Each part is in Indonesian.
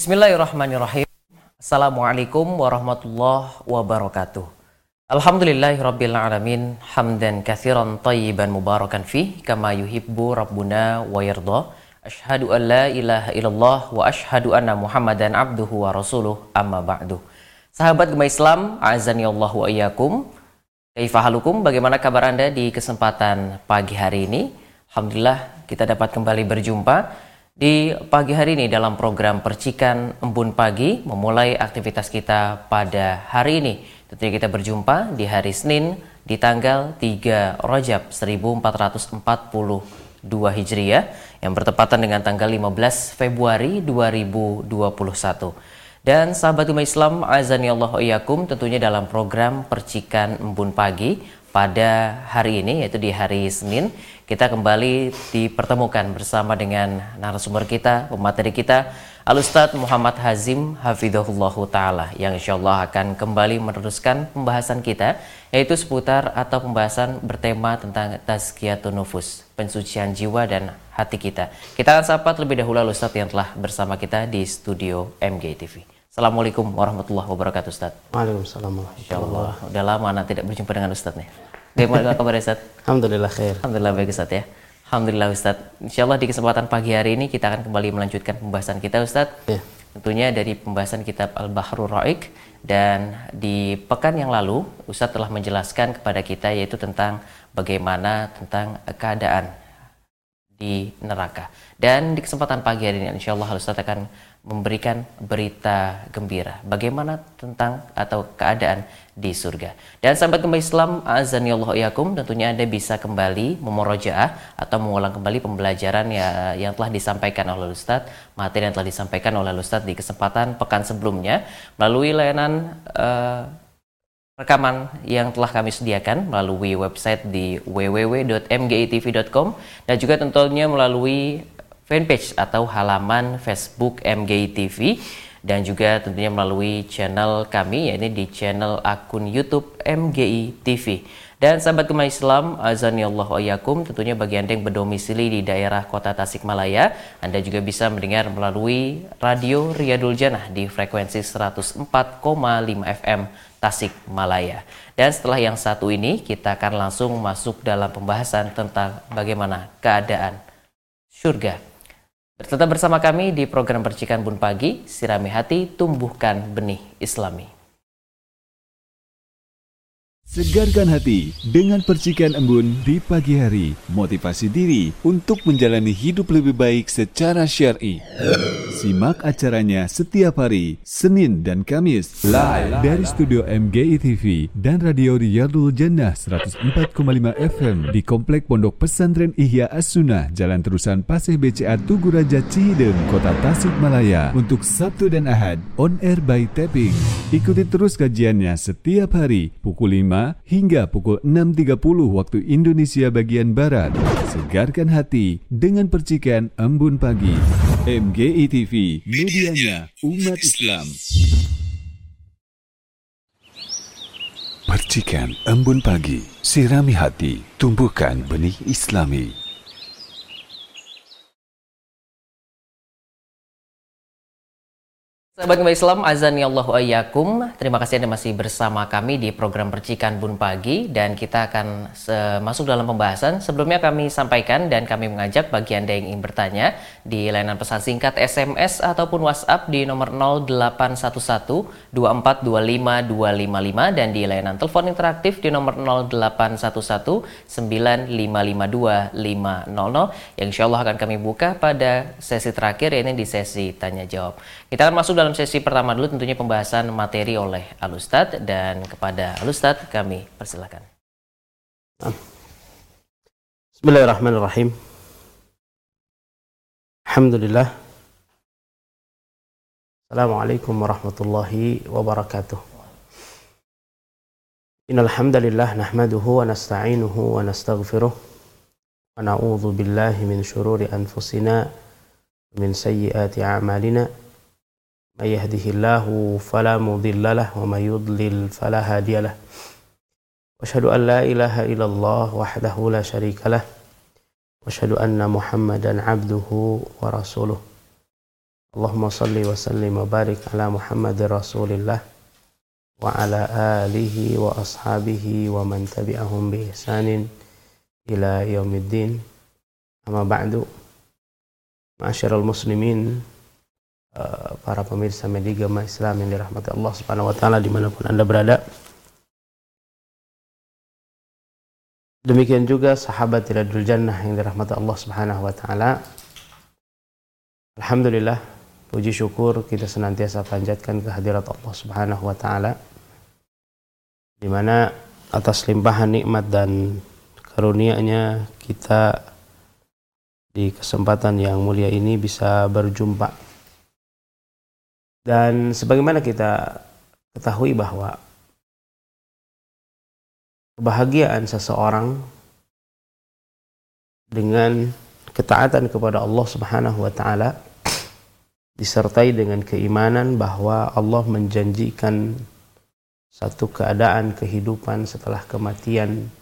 Bismillahirrahmanirrahim. Assalamualaikum warahmatullahi wabarakatuh. Alhamdulillahirabbil alamin hamdan katsiran tayyiban mubarakan fi kama yuhibbu rabbuna wa yarda. Ashhadu an la ilaha illallah wa ashhadu anna Muhammadan abduhu wa rasuluh amma ba'du. Sahabat Gemah Islam, azani Allah wa iyyakum. Kaifahalukum? Bagaimana kabar Anda di kesempatan pagi hari ini? Alhamdulillah kita dapat kembali berjumpa di pagi hari ini dalam program Percikan Embun Pagi memulai aktivitas kita pada hari ini. Tentunya kita berjumpa di hari Senin di tanggal 3 Rajab 1442 Hijriah yang bertepatan dengan tanggal 15 Februari 2021. Dan sahabat umat Islam, azani Allah iyakum tentunya dalam program Percikan Embun Pagi pada hari ini yaitu di hari Senin kita kembali dipertemukan bersama dengan narasumber kita, pemateri kita, Alustad Muhammad Hazim Hafidhullah Ta'ala yang insya Allah akan kembali meneruskan pembahasan kita yaitu seputar atau pembahasan bertema tentang tazkiyatun nufus, pensucian jiwa dan hati kita. Kita akan sapa terlebih dahulu Alustad yang telah bersama kita di studio MGTV. Assalamualaikum warahmatullahi wabarakatuh Ustaz. Waalaikumsalam Insya Allah. Udah lama anak tidak berjumpa dengan Ustaz nih. Bagaimana kabar Ustaz? Alhamdulillah khair. Alhamdulillah baik Ustaz ya. Alhamdulillah Ustaz. Insya Allah di kesempatan pagi hari ini kita akan kembali melanjutkan pembahasan kita Ustaz. Ya. Tentunya dari pembahasan kitab Al-Bahrul Ra'iq dan di pekan yang lalu Ustaz telah menjelaskan kepada kita yaitu tentang bagaimana tentang keadaan di neraka. Dan di kesempatan pagi hari ini insya Allah Ustaz akan memberikan berita gembira. Bagaimana tentang atau keadaan di surga. Dan sahabat kembali Islam, azani Allah yakum, tentunya Anda bisa kembali memorojaah atau mengulang kembali pembelajaran ya, yang telah disampaikan oleh Ustadz, materi yang telah disampaikan oleh Ustadz di kesempatan pekan sebelumnya melalui layanan uh, rekaman yang telah kami sediakan melalui website di www.mgitv.com dan juga tentunya melalui fanpage atau halaman Facebook MGI TV dan juga tentunya melalui channel kami yakni di channel akun YouTube MGI TV. Dan sahabat kemah Islam, azani Allah ayakum, tentunya bagi Anda yang berdomisili di daerah kota Tasikmalaya, Anda juga bisa mendengar melalui radio Riyadul Jannah di frekuensi 104,5 FM Tasikmalaya. Dan setelah yang satu ini, kita akan langsung masuk dalam pembahasan tentang bagaimana keadaan surga Tetap bersama kami di program Percikan Bun Pagi, Sirami Hati, Tumbuhkan Benih Islami. Segarkan hati dengan percikan embun di pagi hari. Motivasi diri untuk menjalani hidup lebih baik secara syar'i. Simak acaranya setiap hari, Senin dan Kamis, live dari studio MGI TV dan Radio Riyadul Jannah 104,5 FM di Komplek Pondok Pesantren Ihya As-Sunnah, Jalan Terusan Paseh BCA Tugu Raja Cihideng, Kota Tasikmalaya untuk Sabtu dan Ahad on air by Tapping. Ikuti terus kajiannya setiap hari pukul 5 hingga pukul 6.30 waktu Indonesia bagian Barat. Segarkan hati dengan percikan embun pagi. MGI TV, medianya umat Islam. Percikan embun pagi, sirami hati, tumbuhkan benih Islami. Sahabat kembali Islam, azan ya Allah ayyakum. Terima kasih Anda masih bersama kami di program Percikan Bun Pagi dan kita akan masuk dalam pembahasan. Sebelumnya kami sampaikan dan kami mengajak bagi Anda yang ingin bertanya di layanan pesan singkat SMS ataupun WhatsApp di nomor 0811 2425 255 dan di layanan telepon interaktif di nomor 0811 9552 500 yang insya Allah akan kami buka pada sesi terakhir yaitu di sesi tanya jawab. Kita akan masuk dalam sesi pertama dulu tentunya pembahasan materi oleh Alustad dan kepada Alustad kami persilakan. Bismillahirrahmanirrahim. Alhamdulillah. Assalamualaikum warahmatullahi wabarakatuh. Innal hamdalillah wa nasta'inuhu wa nastaghfiruh wa na'udzu billahi min shururi anfusina min sayyiati a'malina. من يهده الله فلا مضل له ومن يضلل فلا هادي له. وأشهد أن لا إله إلا الله وحده لا شريك له. وأشهد أن محمدا عبده ورسوله. اللهم صل وسلم وبارك على محمد رسول الله وعلى آله وأصحابه ومن تبعهم بإحسان إلى يوم الدين. أما بعد معاشر المسلمين uh, para pemirsa media Islam yang dirahmati Allah Subhanahu wa taala di mana pun Anda berada Demikian juga sahabat Tiradul Jannah yang dirahmati Allah Subhanahu wa taala. Alhamdulillah, puji syukur kita senantiasa panjatkan kehadirat Allah Subhanahu wa taala di mana atas limpahan nikmat dan karunia-Nya kita di kesempatan yang mulia ini bisa berjumpa. Dan sebagaimana kita ketahui bahwa kebahagiaan seseorang dengan ketaatan kepada Allah Subhanahu wa taala disertai dengan keimanan bahwa Allah menjanjikan satu keadaan kehidupan setelah kematian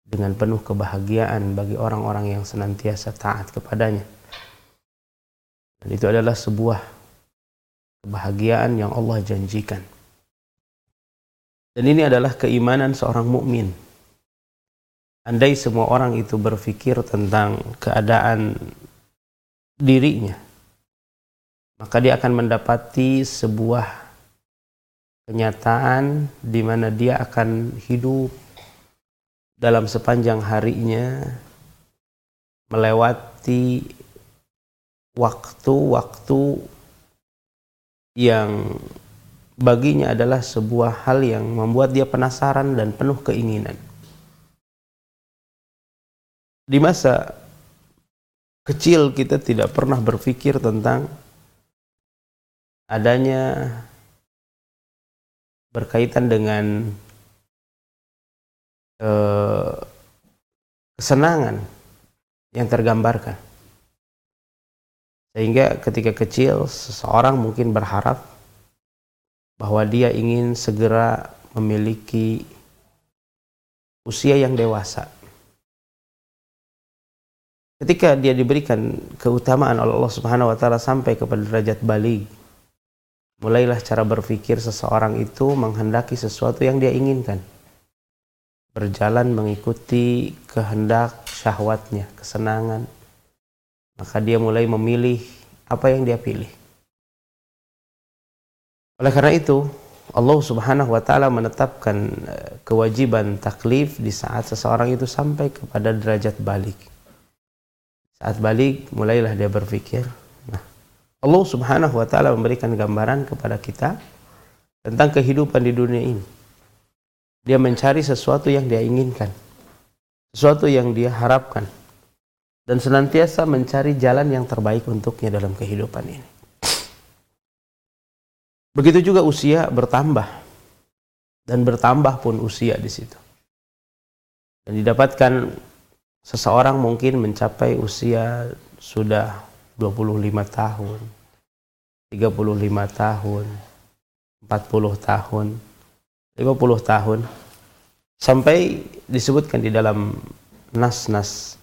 dengan penuh kebahagiaan bagi orang-orang yang senantiasa taat kepadanya. Dan itu adalah sebuah kebahagiaan yang Allah janjikan. Dan ini adalah keimanan seorang mukmin. Andai semua orang itu berpikir tentang keadaan dirinya, maka dia akan mendapati sebuah kenyataan di mana dia akan hidup dalam sepanjang harinya melewati waktu-waktu yang baginya adalah sebuah hal yang membuat dia penasaran dan penuh keinginan. Di masa kecil kita tidak pernah berpikir tentang adanya berkaitan dengan eh, kesenangan yang tergambarkan. Sehingga ketika kecil seseorang mungkin berharap bahwa dia ingin segera memiliki usia yang dewasa. Ketika dia diberikan keutamaan oleh Allah Subhanahu wa taala sampai kepada derajat balik, mulailah cara berpikir seseorang itu menghendaki sesuatu yang dia inginkan. Berjalan mengikuti kehendak syahwatnya, kesenangan. Maka dia mulai memilih apa yang dia pilih. Oleh karena itu, Allah Subhanahu wa taala menetapkan eh, kewajiban taklif di saat seseorang itu sampai kepada derajat balik. Saat balik mulailah dia berpikir. Nah, Allah Subhanahu wa taala memberikan gambaran kepada kita tentang kehidupan di dunia ini. Dia mencari sesuatu yang dia inginkan. Sesuatu yang dia harapkan. Dan senantiasa mencari jalan yang terbaik untuknya dalam kehidupan ini. Begitu juga usia bertambah dan bertambah pun usia di situ. Dan didapatkan seseorang mungkin mencapai usia sudah 25 tahun, 35 tahun, 40 tahun, 50 tahun sampai disebutkan di dalam nas-nas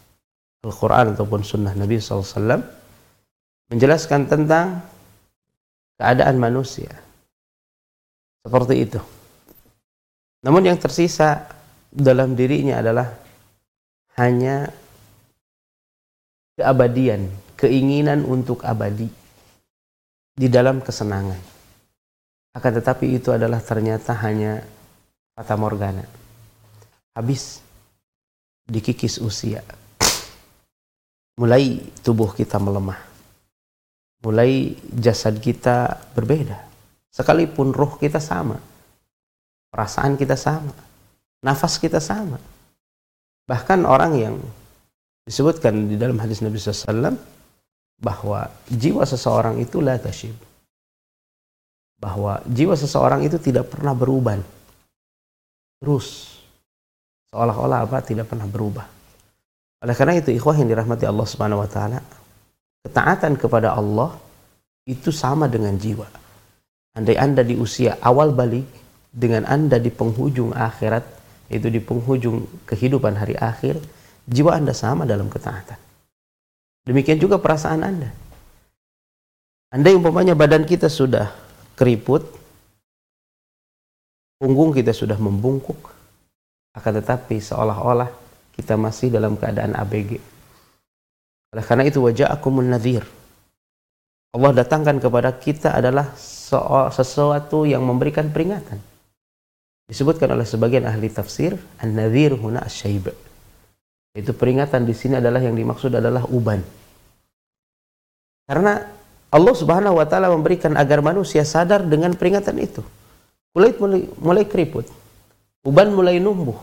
Al-Quran ataupun sunnah Nabi SAW menjelaskan tentang keadaan manusia. Seperti itu. Namun yang tersisa dalam dirinya adalah hanya keabadian, keinginan untuk abadi di dalam kesenangan. Akan tetapi itu adalah ternyata hanya fata morgana. Habis dikikis usia. Mulai tubuh kita melemah mulai jasad kita berbeda. Sekalipun roh kita sama, perasaan kita sama, nafas kita sama. Bahkan orang yang disebutkan di dalam hadis Nabi SAW bahwa jiwa seseorang itu la tashib. Bahwa jiwa seseorang itu tidak pernah berubah. Terus seolah-olah apa tidak pernah berubah. Oleh karena itu ikhwah yang dirahmati Allah Subhanahu wa taala, Ketaatan kepada Allah itu sama dengan jiwa. Andai Anda di usia awal balik dengan Anda di penghujung akhirat, itu di penghujung kehidupan hari akhir, jiwa Anda sama dalam ketaatan. Demikian juga perasaan Anda. Andai umpamanya badan kita sudah keriput, punggung kita sudah membungkuk, akan tetapi seolah-olah kita masih dalam keadaan ABG. Oleh karena itu wajah aku nadhir. Allah datangkan kepada kita adalah sesuatu yang memberikan peringatan. Disebutkan oleh sebagian ahli tafsir, an-nadhir huna asyaib. Itu peringatan di sini adalah yang dimaksud adalah uban. Karena Allah Subhanahu wa taala memberikan agar manusia sadar dengan peringatan itu. Kulit mulai, mulai keriput. Uban mulai numbuh.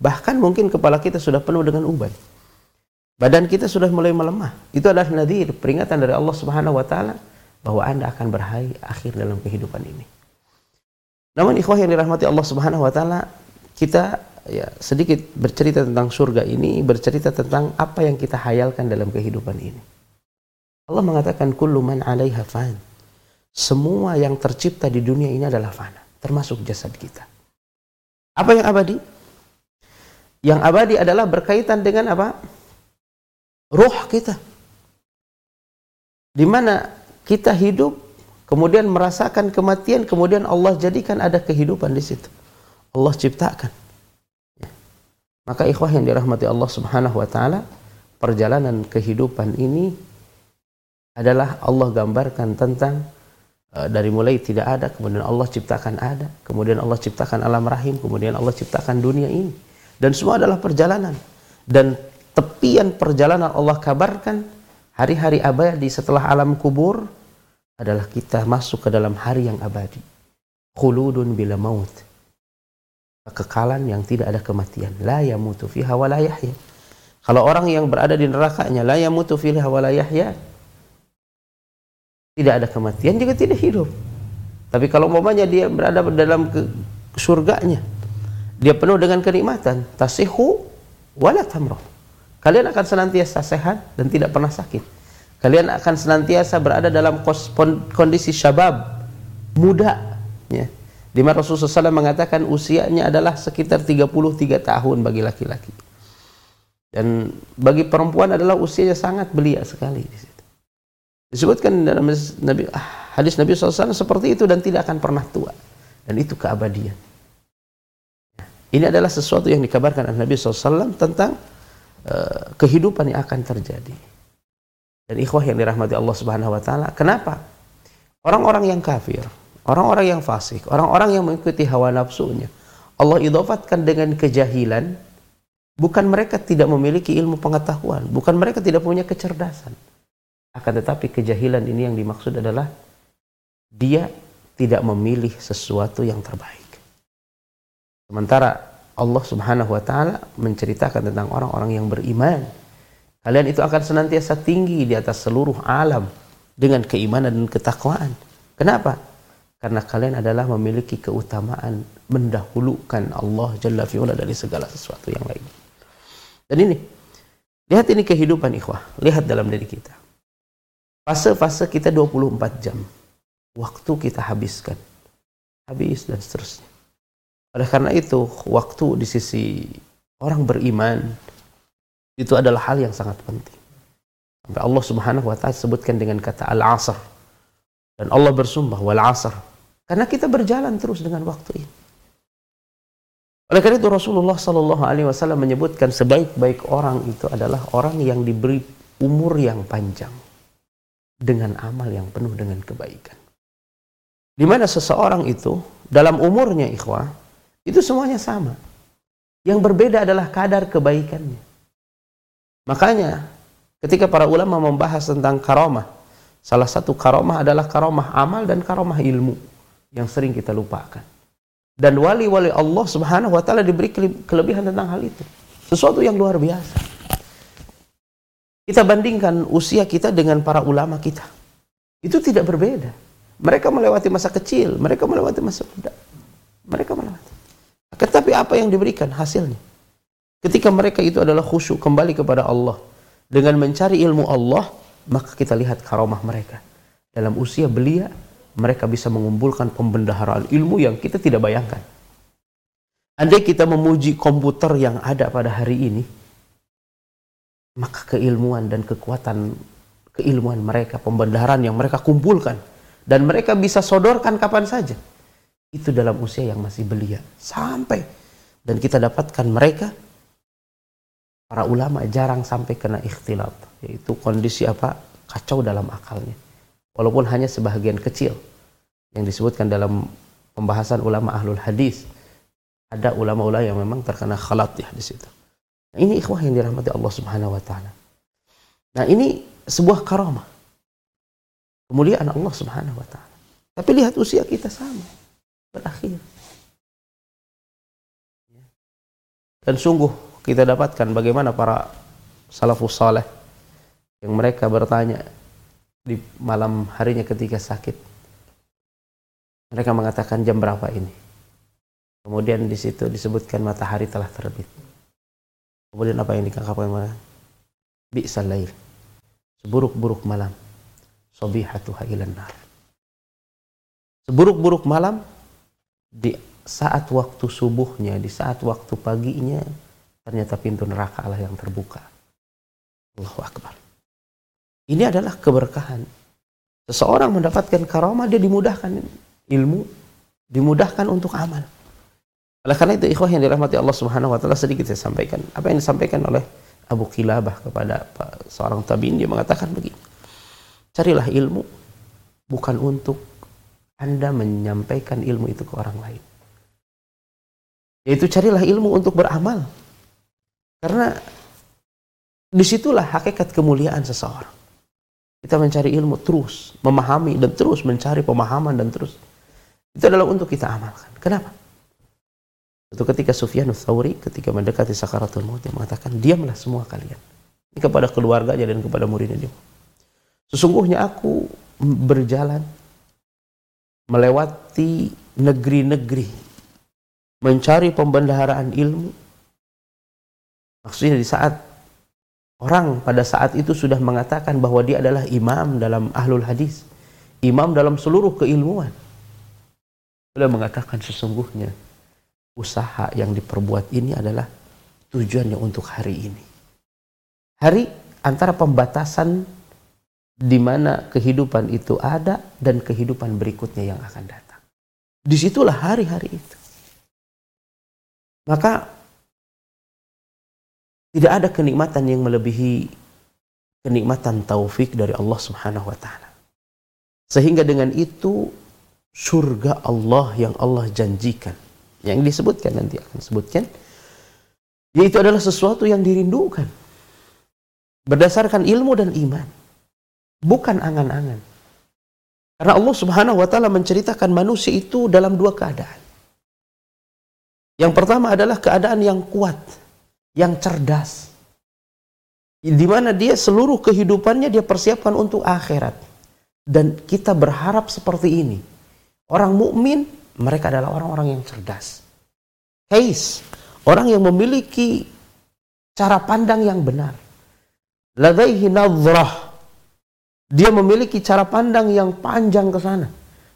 Bahkan mungkin kepala kita sudah penuh dengan uban. Badan kita sudah mulai melemah. Itu adalah nadir, peringatan dari Allah Subhanahu wa taala bahwa Anda akan berhari akhir dalam kehidupan ini. Namun ikhwah yang dirahmati Allah Subhanahu wa taala, kita ya sedikit bercerita tentang surga ini, bercerita tentang apa yang kita hayalkan dalam kehidupan ini. Allah mengatakan kullu man 'alaiha fan. Semua yang tercipta di dunia ini adalah fana, termasuk jasad kita. Apa yang abadi? Yang abadi adalah berkaitan dengan apa? Ruh kita. Di mana kita hidup, kemudian merasakan kematian, kemudian Allah jadikan ada kehidupan di situ. Allah ciptakan. Ya. Maka ikhwah yang dirahmati Allah Subhanahu wa taala, perjalanan kehidupan ini adalah Allah gambarkan tentang uh, dari mulai tidak ada, kemudian Allah ciptakan ada, kemudian Allah ciptakan alam rahim, kemudian Allah ciptakan dunia ini. Dan semua adalah perjalanan. Dan tepian perjalanan Allah kabarkan hari-hari abadi setelah alam kubur adalah kita masuk ke dalam hari yang abadi. Khuludun bila maut. Kekekalan yang tidak ada kematian. La yamutu fiha wa la yahya. Kalau orang yang berada di nerakanya la yamutu fiha wa la yahya, tidak ada kematian juga tidak hidup. Tapi kalau umpamanya dia berada dalam ke surganya, dia penuh dengan kenikmatan, tasihu wala. Kalian akan senantiasa sehat dan tidak pernah sakit. Kalian akan senantiasa berada dalam kondisi syabab, muda. Ya. Di mana Rasulullah SAW mengatakan usianya adalah sekitar 33 tahun bagi laki-laki. Dan bagi perempuan adalah usianya sangat belia sekali di situ. Disebutkan dalam hadis Nabi SAW seperti itu dan tidak akan pernah tua. Dan itu keabadian. Ini adalah sesuatu yang dikabarkan oleh Nabi SAW tentang uh, kehidupan yang akan terjadi. Dan ikhwah yang dirahmati Allah Subhanahu Wa Taala. Kenapa? Orang-orang yang kafir, orang-orang yang fasik, orang-orang yang mengikuti hawa nafsunya, Allah idofatkan dengan kejahilan. Bukan mereka tidak memiliki ilmu pengetahuan, bukan mereka tidak punya kecerdasan akan tetapi kejahilan ini yang dimaksud adalah dia tidak memilih sesuatu yang terbaik. Sementara Allah Subhanahu wa taala menceritakan tentang orang-orang yang beriman. Kalian itu akan senantiasa tinggi di atas seluruh alam dengan keimanan dan ketakwaan. Kenapa? Karena kalian adalah memiliki keutamaan mendahulukan Allah Jalla fi'ula dari segala sesuatu yang lain. Dan ini, lihat ini kehidupan ikhwah. Lihat dalam diri kita. Fase-fase kita 24 jam. Waktu kita habiskan. Habis dan seterusnya. Oleh karena itu, waktu di sisi orang beriman itu adalah hal yang sangat penting. Sampai Allah Subhanahu wa taala sebutkan dengan kata al-asr. Dan Allah bersumpah wal asr. Karena kita berjalan terus dengan waktu ini. Oleh karena itu Rasulullah Shallallahu Alaihi Wasallam menyebutkan sebaik-baik orang itu adalah orang yang diberi umur yang panjang dengan amal yang penuh dengan kebaikan. Di mana seseorang itu dalam umurnya ikhwah itu semuanya sama. Yang berbeda adalah kadar kebaikannya. Makanya ketika para ulama membahas tentang karomah, salah satu karomah adalah karomah amal dan karomah ilmu yang sering kita lupakan. Dan wali-wali Allah Subhanahu wa taala diberi kelebihan tentang hal itu. Sesuatu yang luar biasa. Kita bandingkan usia kita dengan para ulama kita. Itu tidak berbeda. Mereka melewati masa kecil, mereka melewati masa muda. Mereka melewati. Tetapi apa yang diberikan hasilnya? Ketika mereka itu adalah khusyuk kembali kepada Allah dengan mencari ilmu Allah, maka kita lihat karomah mereka. Dalam usia belia, mereka bisa mengumpulkan pembendaharaan ilmu yang kita tidak bayangkan. Andai kita memuji komputer yang ada pada hari ini, maka keilmuan dan kekuatan keilmuan mereka, pembendaharaan yang mereka kumpulkan dan mereka bisa sodorkan kapan saja. Itu dalam usia yang masih belia. Sampai dan kita dapatkan mereka para ulama jarang sampai kena ikhtilat, yaitu kondisi apa? kacau dalam akalnya. Walaupun hanya sebahagian kecil yang disebutkan dalam pembahasan ulama ahlul hadis. Ada ulama-ulama yang memang terkena khalat ya di situ. Nah, ini ikhwah yang dirahmati Allah Subhanahu wa taala. Nah, ini sebuah karamah. Kemuliaan Allah Subhanahu wa taala. Tapi lihat usia kita sama. Berakhir. Dan sungguh kita dapatkan bagaimana para salafus saleh yang mereka bertanya di malam harinya ketika sakit. Mereka mengatakan jam berapa ini? Kemudian di situ disebutkan matahari telah terbit. Kemudian apa yang dikatakan mereka? Bi'sal lail. Seburuk-buruk malam. Sobihatuha ilan nar. Seburuk-buruk malam di saat waktu subuhnya, di saat waktu paginya, ternyata pintu neraka Allah yang terbuka. Allahu Akbar. Ini adalah keberkahan. Seseorang mendapatkan karamah, dia dimudahkan ilmu, dimudahkan untuk amal. Oleh karena itu ikhwah yang dirahmati Allah Subhanahu wa taala sedikit saya sampaikan. Apa yang disampaikan oleh Abu Kilabah kepada seorang tabi'in dia mengatakan begini. Carilah ilmu bukan untuk Anda menyampaikan ilmu itu ke orang lain. Yaitu carilah ilmu untuk beramal. Karena di situlah hakikat kemuliaan seseorang. Kita mencari ilmu terus, memahami dan terus mencari pemahaman dan terus. Itu adalah untuk kita amalkan. Kenapa? Itu ketika Sufyan Thawri ketika mendekati sakaratul maut dia mengatakan, "Diamlah semua kalian." Ini kepada keluarganya dan kepada muridnya dia. Sesungguhnya aku berjalan melewati negeri-negeri mencari pembendaharaan ilmu. Maksudnya di saat Orang pada saat itu sudah mengatakan bahwa dia adalah imam dalam ahlul hadis. Imam dalam seluruh keilmuan. Sudah mengatakan sesungguhnya usaha yang diperbuat ini adalah tujuannya untuk hari ini. Hari antara pembatasan di mana kehidupan itu ada dan kehidupan berikutnya yang akan datang. Di situlah hari-hari itu. Maka tidak ada kenikmatan yang melebihi kenikmatan taufik dari Allah Subhanahu wa taala. Sehingga dengan itu surga Allah yang Allah janjikan yang disebutkan nanti akan sebutkan yaitu adalah sesuatu yang dirindukan berdasarkan ilmu dan iman bukan angan-angan karena Allah Subhanahu wa taala menceritakan manusia itu dalam dua keadaan yang pertama adalah keadaan yang kuat yang cerdas. Di mana dia seluruh kehidupannya dia persiapkan untuk akhirat. Dan kita berharap seperti ini. Orang mukmin mereka adalah orang-orang yang cerdas. Kais, orang yang memiliki cara pandang yang benar. Ladaihi nadhrah. Dia memiliki cara pandang yang panjang ke sana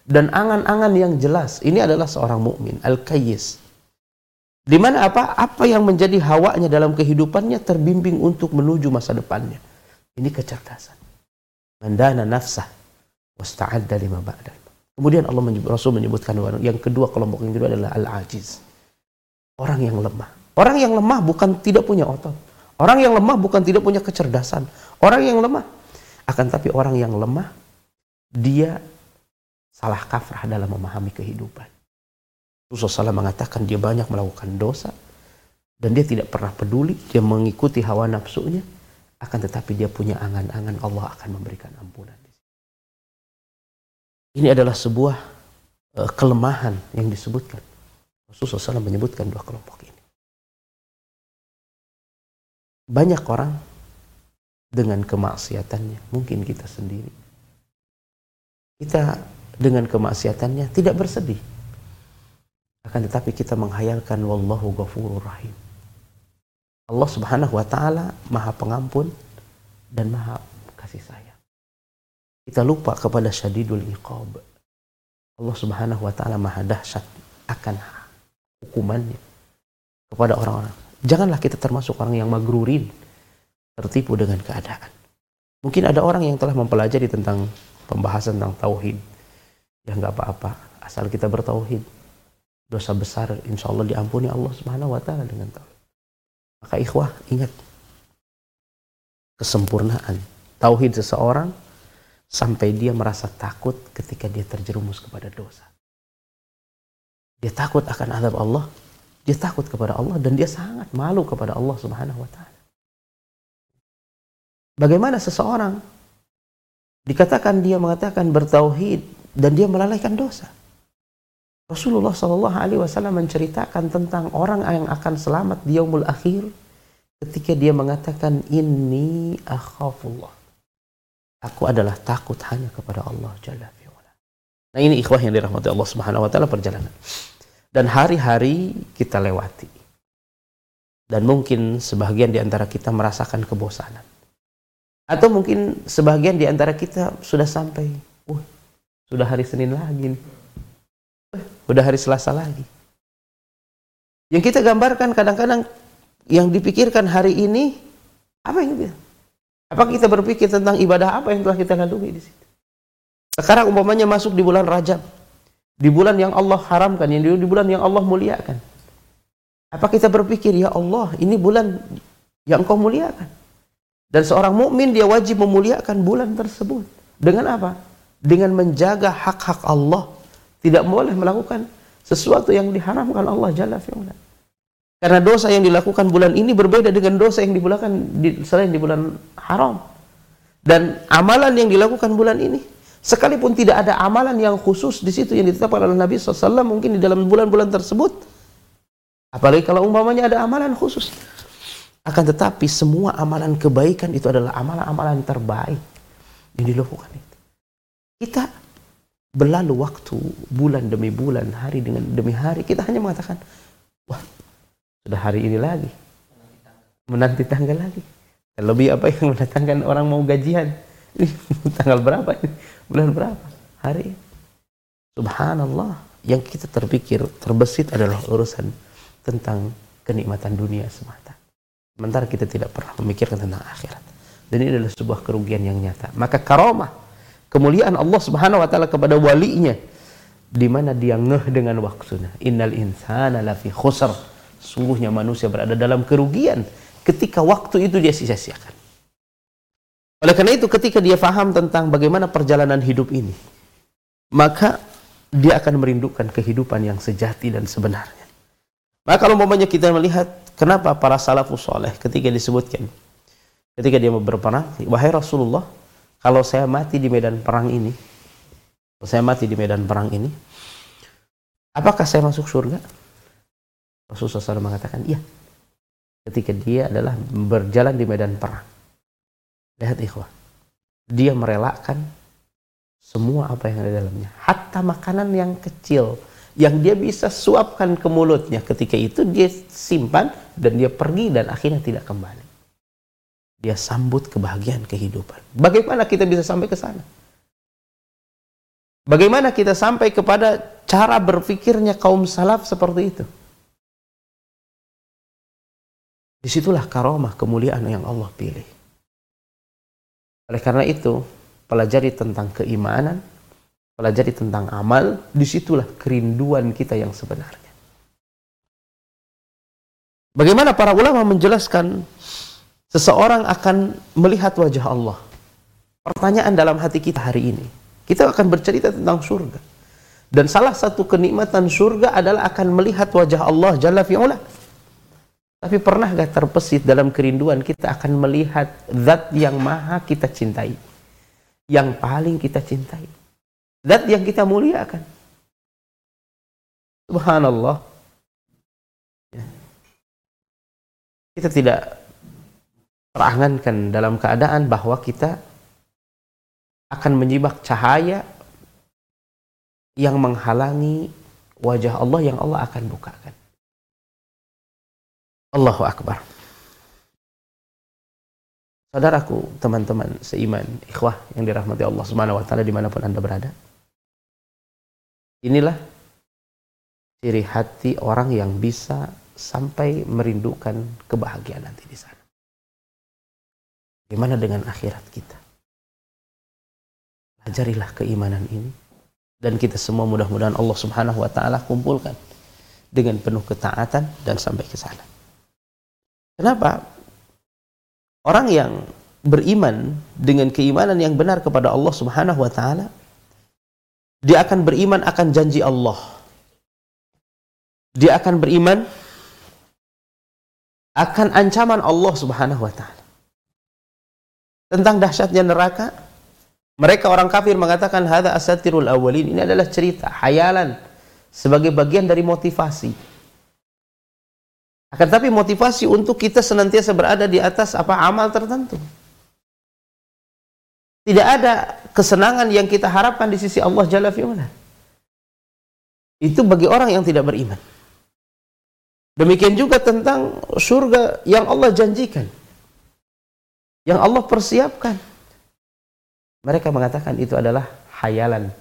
dan angan-angan yang jelas. Ini adalah seorang mukmin, al-kayyis. Di mana apa? Apa yang menjadi hawanya dalam kehidupannya terbimbing untuk menuju masa depannya. Ini kecerdasan. Mandana nafsah wasta'adda lima ba'dal. Kemudian Allah menyebut, Rasul menyebutkan yang kedua kelompok yang kedua adalah al-ajiz. Orang yang lemah. Orang yang lemah bukan tidak punya otot. Orang yang lemah bukan tidak punya kecerdasan. Orang yang lemah akan tapi orang yang lemah dia salah kafrah dalam memahami kehidupan. Rasulullah SAW mengatakan dia banyak melakukan dosa dan dia tidak pernah peduli, dia mengikuti hawa nafsunya, akan tetapi dia punya angan-angan Allah akan memberikan ampunan. Ini adalah sebuah uh, kelemahan yang disebutkan. Rasulullah SAW menyebutkan dua kelompok ini. Banyak orang dengan kemaksiatannya, mungkin kita sendiri. Kita dengan kemaksiatannya tidak bersedih akan tetapi kita menghayalkan wallahu ghafurur rahim. Allah Subhanahu wa taala Maha Pengampun dan Maha Kasih Sayang. Kita lupa kepada syadidul iqab. Allah Subhanahu wa taala Maha dahsyat akan hukumannya kepada orang-orang. Janganlah kita termasuk orang yang magrurin, tertipu dengan keadaan. Mungkin ada orang yang telah mempelajari tentang pembahasan tentang tauhid. Ya nggak apa-apa, asal kita bertauhid. Dosa besar insya Allah diampuni Allah Subhanahu wa taala dengan tauhid. Maka ikhwah ingat kesempurnaan tauhid seseorang sampai dia merasa takut ketika dia terjerumus kepada dosa. Dia takut akan azab Allah, dia takut kepada Allah dan dia sangat malu kepada Allah Subhanahu wa taala. Bagaimana seseorang dikatakan dia mengatakan bertauhid dan dia melalaikan dosa? Rasulullah Shallallahu Alaihi Wasallam menceritakan tentang orang yang akan selamat di yaumul akhir ketika dia mengatakan ini akhafullah. Aku adalah takut hanya kepada Allah Jalla fi'ala. Nah ini ikhwah yang dirahmati Allah Subhanahu Wa Taala perjalanan. Dan hari-hari kita lewati. Dan mungkin sebagian di antara kita merasakan kebosanan atau mungkin sebagian di antara kita sudah sampai, uh, sudah hari Senin lagi nih. Uh, sudah hari Selasa lagi. Yang kita gambarkan kadang-kadang yang dipikirkan hari ini apa yang kita? Apa kita berpikir tentang ibadah apa yang telah kita lalui di situ? Sekarang umpamanya masuk di bulan Rajab, di bulan yang Allah haramkan, yang di bulan yang Allah muliakan. Apa kita berpikir ya Allah, ini bulan yang Engkau muliakan? Dan seorang mukmin dia wajib memuliakan bulan tersebut. Dengan apa? Dengan menjaga hak-hak Allah. Tidak boleh melakukan sesuatu yang diharamkan Allah Jalla fi'ala. Karena dosa yang dilakukan bulan ini berbeda dengan dosa yang dilakukan di, selain di bulan haram. Dan amalan yang dilakukan bulan ini, sekalipun tidak ada amalan yang khusus di situ yang ditetapkan oleh Nabi SAW mungkin di dalam bulan-bulan tersebut, apalagi kalau umpamanya ada amalan khusus, akan tetapi semua amalan kebaikan itu adalah amalan-amalan terbaik yang dilakukan itu. Kita berlalu waktu bulan demi bulan, hari dengan demi hari, kita hanya mengatakan, wah sudah hari ini lagi, menanti tanggal lagi. Lebih apa yang mendatangkan orang mau gajian? Ini tanggal berapa ini? Bulan berapa? Hari Subhanallah. Yang kita terpikir, terbesit adalah urusan tentang kenikmatan dunia semata. Sementara kita tidak pernah memikirkan tentang akhirat. Dan ini adalah sebuah kerugian yang nyata. Maka karomah, kemuliaan Allah Subhanahu wa taala kepada walinya di mana dia ngeh dengan waktunya. Innal insana lafi khusr. Sungguhnya manusia berada dalam kerugian ketika waktu itu dia sia-siakan. Oleh karena itu ketika dia faham tentang bagaimana perjalanan hidup ini, maka dia akan merindukan kehidupan yang sejati dan sebenarnya. Maka kalau umpamanya kita melihat Kenapa para salafus soleh ketika disebutkan ketika dia berperang, wahai Rasulullah, kalau saya mati di medan perang ini, kalau saya mati di medan perang ini, apakah saya masuk surga? Rasulullah SAW mengatakan, iya. Ketika dia adalah berjalan di medan perang. Lihat ikhwah. Dia merelakan semua apa yang ada dalamnya. Hatta makanan yang kecil yang dia bisa suapkan ke mulutnya ketika itu dia simpan dan dia pergi dan akhirnya tidak kembali. Dia sambut kebahagiaan kehidupan. Bagaimana kita bisa sampai ke sana? Bagaimana kita sampai kepada cara berpikirnya kaum salaf seperti itu? Di situlah karomah kemuliaan yang Allah pilih. Oleh karena itu, pelajari tentang keimanan, pelajari tentang amal, di situlah kerinduan kita yang sebenarnya. Bagaimana para ulama menjelaskan seseorang akan melihat wajah Allah? Pertanyaan dalam hati kita hari ini. Kita akan bercerita tentang surga. Dan salah satu kenikmatan surga adalah akan melihat wajah Allah Jalla fi'ula. Tapi pernah gak terpesit dalam kerinduan kita akan melihat zat yang maha kita cintai. Yang paling kita cintai Zat yang kita muliakan. Subhanallah. Ya. Kita tidak terangankan dalam keadaan bahwa kita akan menyimak cahaya yang menghalangi wajah Allah yang Allah akan bukakan. Allahu Akbar. Saudaraku, teman-teman seiman, ikhwah yang dirahmati Allah Subhanahu wa taala di mana pun Anda berada. Inilah ciri hati orang yang bisa sampai merindukan kebahagiaan nanti di sana. Bagaimana dengan akhirat kita? Ajarilah keimanan ini dan kita semua mudah-mudahan Allah Subhanahu wa taala kumpulkan dengan penuh ketaatan dan sampai ke sana. Kenapa? Orang yang beriman dengan keimanan yang benar kepada Allah Subhanahu wa taala dia akan beriman akan janji Allah. Dia akan beriman akan ancaman Allah Subhanahu wa taala. Tentang dahsyatnya neraka, mereka orang kafir mengatakan hadza asatirul awwalin. Ini adalah cerita, hayalan sebagai bagian dari motivasi. Akan tapi motivasi untuk kita senantiasa berada di atas apa amal tertentu. Tidak ada kesenangan yang kita harapkan di sisi Allah Jalla fi'ala. Itu bagi orang yang tidak beriman. Demikian juga tentang surga yang Allah janjikan. Yang Allah persiapkan mereka mengatakan itu adalah hayalan.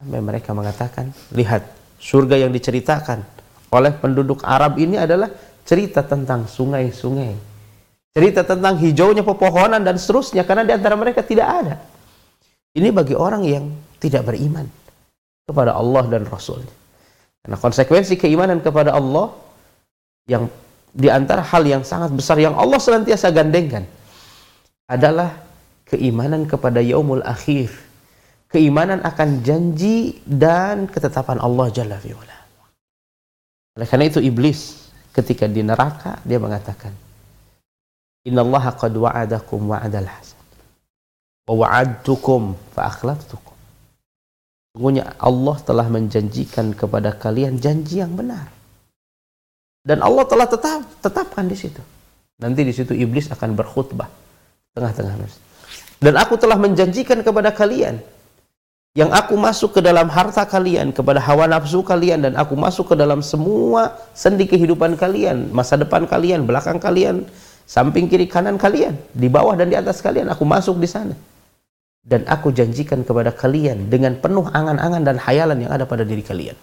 Sampai mereka mengatakan, lihat, surga yang diceritakan oleh penduduk Arab ini adalah cerita tentang sungai-sungai. Cerita tentang hijaunya pepohonan dan seterusnya, karena di antara mereka tidak ada. Ini bagi orang yang tidak beriman kepada Allah dan Rasulnya. Karena konsekuensi keimanan kepada Allah yang di antara hal yang sangat besar yang Allah senantiasa gandengkan adalah keimanan kepada yaumul akhir, keimanan akan janji dan ketetapan Allah Jalla fi'ala. Oleh karena itu iblis ketika di neraka dia mengatakan, Innallaha qad wa'adakum wa'adal hasan. Wa wa'adtukum fa akhlaftukum. Sungguhnya Allah telah menjanjikan kepada kalian janji yang benar. Dan Allah telah tetap tetapkan di situ. Nanti di situ iblis akan berkhutbah tengah-tengah. Dan aku telah menjanjikan kepada kalian yang aku masuk ke dalam harta kalian, kepada hawa nafsu kalian dan aku masuk ke dalam semua sendi kehidupan kalian, masa depan kalian, belakang kalian, samping kiri kanan kalian, di bawah dan di atas kalian, aku masuk di sana. Dan aku janjikan kepada kalian dengan penuh angan-angan dan hayalan yang ada pada diri kalian.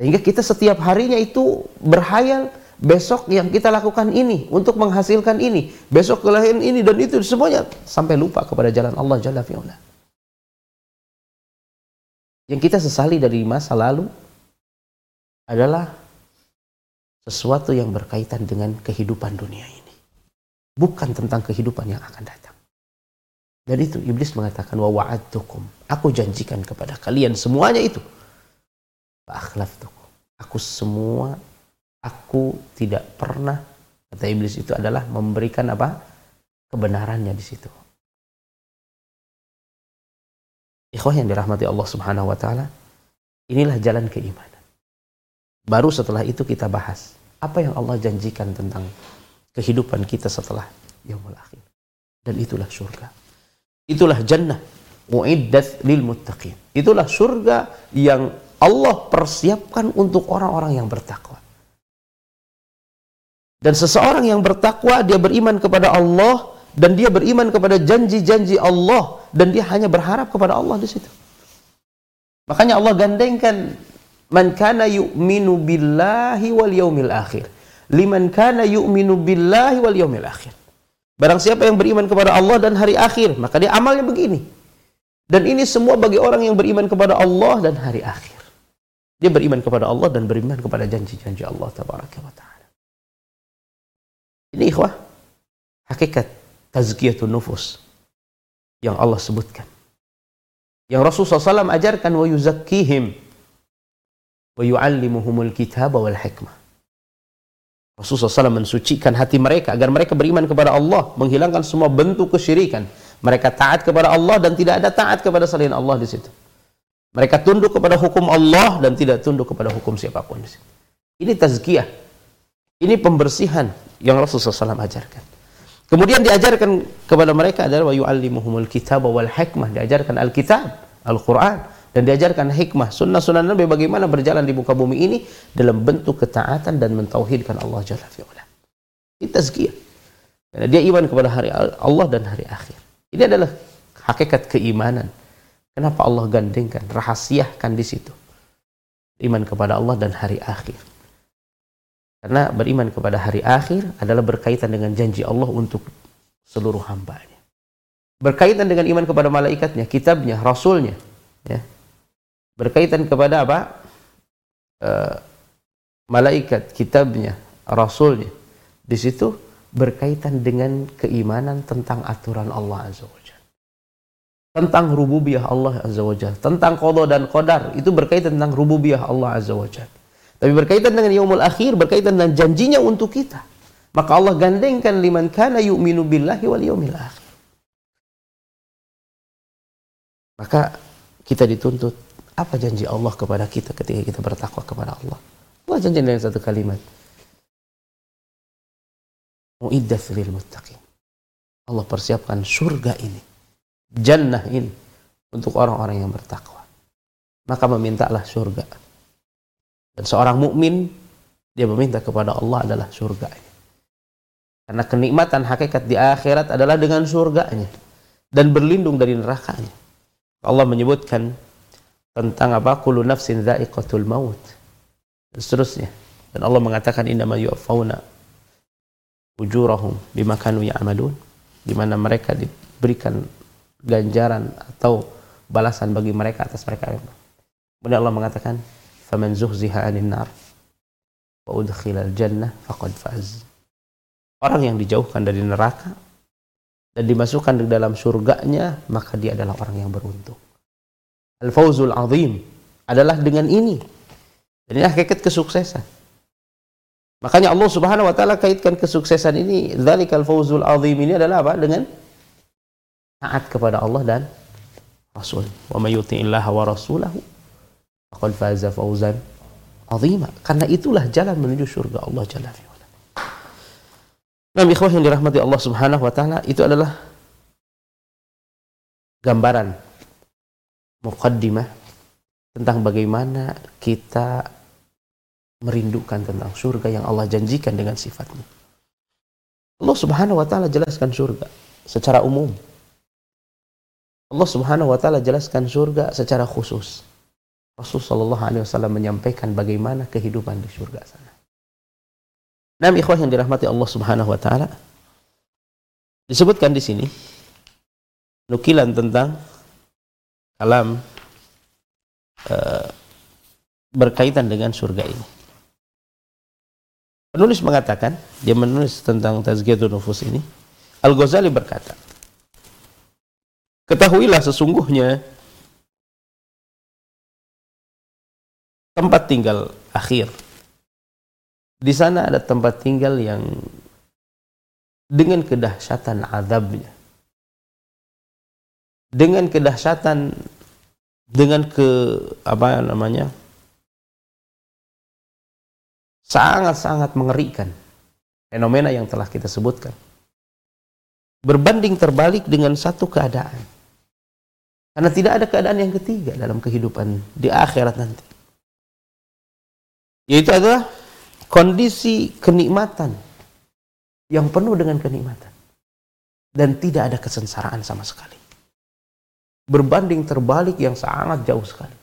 Sehingga kita setiap harinya itu berhayal besok yang kita lakukan ini untuk menghasilkan ini, besok kelahiran ini dan itu semuanya sampai lupa kepada jalan Allah Jalla. Yang kita sesali dari masa lalu adalah sesuatu yang berkaitan dengan kehidupan dunia ini. Bukan tentang kehidupan yang akan datang. Dan itu iblis mengatakan wa wa'adtukum. Aku janjikan kepada kalian semuanya itu. Fa akhlaftukum. Aku semua aku tidak pernah kata iblis itu adalah memberikan apa kebenarannya di situ. Ikhwah yang dirahmati Allah Subhanahu wa taala, inilah jalan keimanan. Baru setelah itu kita bahas apa yang Allah janjikan tentang kehidupan kita setelah yaumul akhir. Dan itulah surga. Itulah jannah muiddat lil muttaqin. Itulah surga yang Allah persiapkan untuk orang-orang yang bertakwa. Dan seseorang yang bertakwa, dia beriman kepada Allah dan dia beriman kepada janji-janji Allah dan dia hanya berharap kepada Allah di situ. Makanya Allah gandengkan man kana yu'minu billahi wal yaumil akhir. Liman kana yu'minu billahi wal yaumil akhir. Barang siapa yang beriman kepada Allah dan hari akhir, maka dia amalnya begini. Dan ini semua bagi orang yang beriman kepada Allah dan hari akhir. Dia beriman kepada Allah dan beriman kepada janji-janji Allah tabaraka wa ta'ala. Ini ikhwah, hakikat tazkiyatun nufus yang Allah sebutkan. Yang Rasulullah SAW ajarkan wa yuzakkihim wa yu'allimuhumul kitab wal hikmah. Rasulullah SAW mensucikan hati mereka agar mereka beriman kepada Allah, menghilangkan semua bentuk kesyirikan. Mereka taat kepada Allah dan tidak ada taat kepada selain Allah di situ. Mereka tunduk kepada hukum Allah dan tidak tunduk kepada hukum siapa pun di situ. Ini tazkiyah. Ini pembersihan yang Rasulullah SAW ajarkan. Kemudian diajarkan kepada mereka adalah wa yu'allimuhumul kitab wal hikmah, diajarkan Alkitab, Al-Qur'an dan diajarkan hikmah, sunnah-sunnah Nabi bagaimana berjalan di muka bumi ini dalam bentuk ketaatan dan mentauhidkan Allah Jalla fi'ala. Ini tazkiyah. Karena dia iman kepada hari Allah dan hari akhir. Ini adalah hakikat keimanan. Kenapa Allah gandengkan, rahasiakan di situ. Iman kepada Allah dan hari akhir. Karena beriman kepada hari akhir adalah berkaitan dengan janji Allah untuk seluruh hambanya. berkaitan dengan iman kepada malaikatnya, kitabnya, rasulnya, ya. Berkaitan kepada apa? Uh, malaikat, kitabnya, rasulnya. Di situ berkaitan dengan keimanan tentang aturan Allah Azza wa Tentang rububiyah Allah Azza wa Tentang qada dan qadar. Itu berkaitan tentang rububiyah Allah Azza wa Tapi berkaitan dengan yaumul akhir, berkaitan dengan janjinya untuk kita. Maka Allah gandengkan liman kana yu'minu billahi wal yaumil akhir. Maka kita dituntut apa janji Allah kepada kita ketika kita bertakwa kepada Allah. Allah janji dengan satu kalimat lil muttaqin. Allah persiapkan surga ini, jannah ini untuk orang-orang yang bertakwa. Maka memintalah surga. Dan seorang mukmin dia meminta kepada Allah adalah surga ini. Karena kenikmatan hakikat di akhirat adalah dengan surganya dan berlindung dari nerakanya. Allah menyebutkan tentang apa? Kullu nafsin dha'iqatul maut. Dan seterusnya. Dan Allah mengatakan innama yu'affauna ujurahum bima kanu ya'malun di mana mereka diberikan ganjaran atau balasan bagi mereka atas mereka. Kemudian Allah mengatakan, "Faman zuhziha 'anil nar wa udkhilal jannah faqad faz." Orang yang dijauhkan dari neraka dan dimasukkan ke dalam surganya, maka dia adalah orang yang beruntung. Al-fawzul azim adalah dengan ini. Dan ini hakikat kesuksesan. Makanya Allah Subhanahu wa taala kaitkan kesuksesan ini dzalikal fauzul azim ini adalah apa? Dengan taat kepada Allah dan Rasul. Wa may yuti'illah wa rasulahu faqad faza fawzan azima. Karena itulah jalan menuju surga Allah Jalla fi Nah, ikhwah yang dirahmati Allah Subhanahu wa taala itu adalah gambaran muqaddimah tentang bagaimana kita merindukan tentang surga yang Allah janjikan dengan sifatnya. Allah Subhanahu wa taala jelaskan surga secara umum. Allah Subhanahu wa taala jelaskan surga secara khusus. Rasul wasallam menyampaikan bagaimana kehidupan di surga sana. Nah, ikhwah yang dirahmati Allah Subhanahu wa taala disebutkan di sini nukilan tentang kalam uh, berkaitan dengan surga ini. Penulis mengatakan, dia menulis tentang tazkiyatun nufus ini. Al-Ghazali berkata, Ketahuilah sesungguhnya tempat tinggal akhir. Di sana ada tempat tinggal yang dengan kedahsyatan azabnya. Dengan kedahsyatan dengan ke apa namanya? sangat-sangat mengerikan fenomena yang telah kita sebutkan. Berbanding terbalik dengan satu keadaan. Karena tidak ada keadaan yang ketiga dalam kehidupan di akhirat nanti. Yaitu adalah kondisi kenikmatan yang penuh dengan kenikmatan. Dan tidak ada kesengsaraan sama sekali berbanding terbalik yang sangat jauh sekali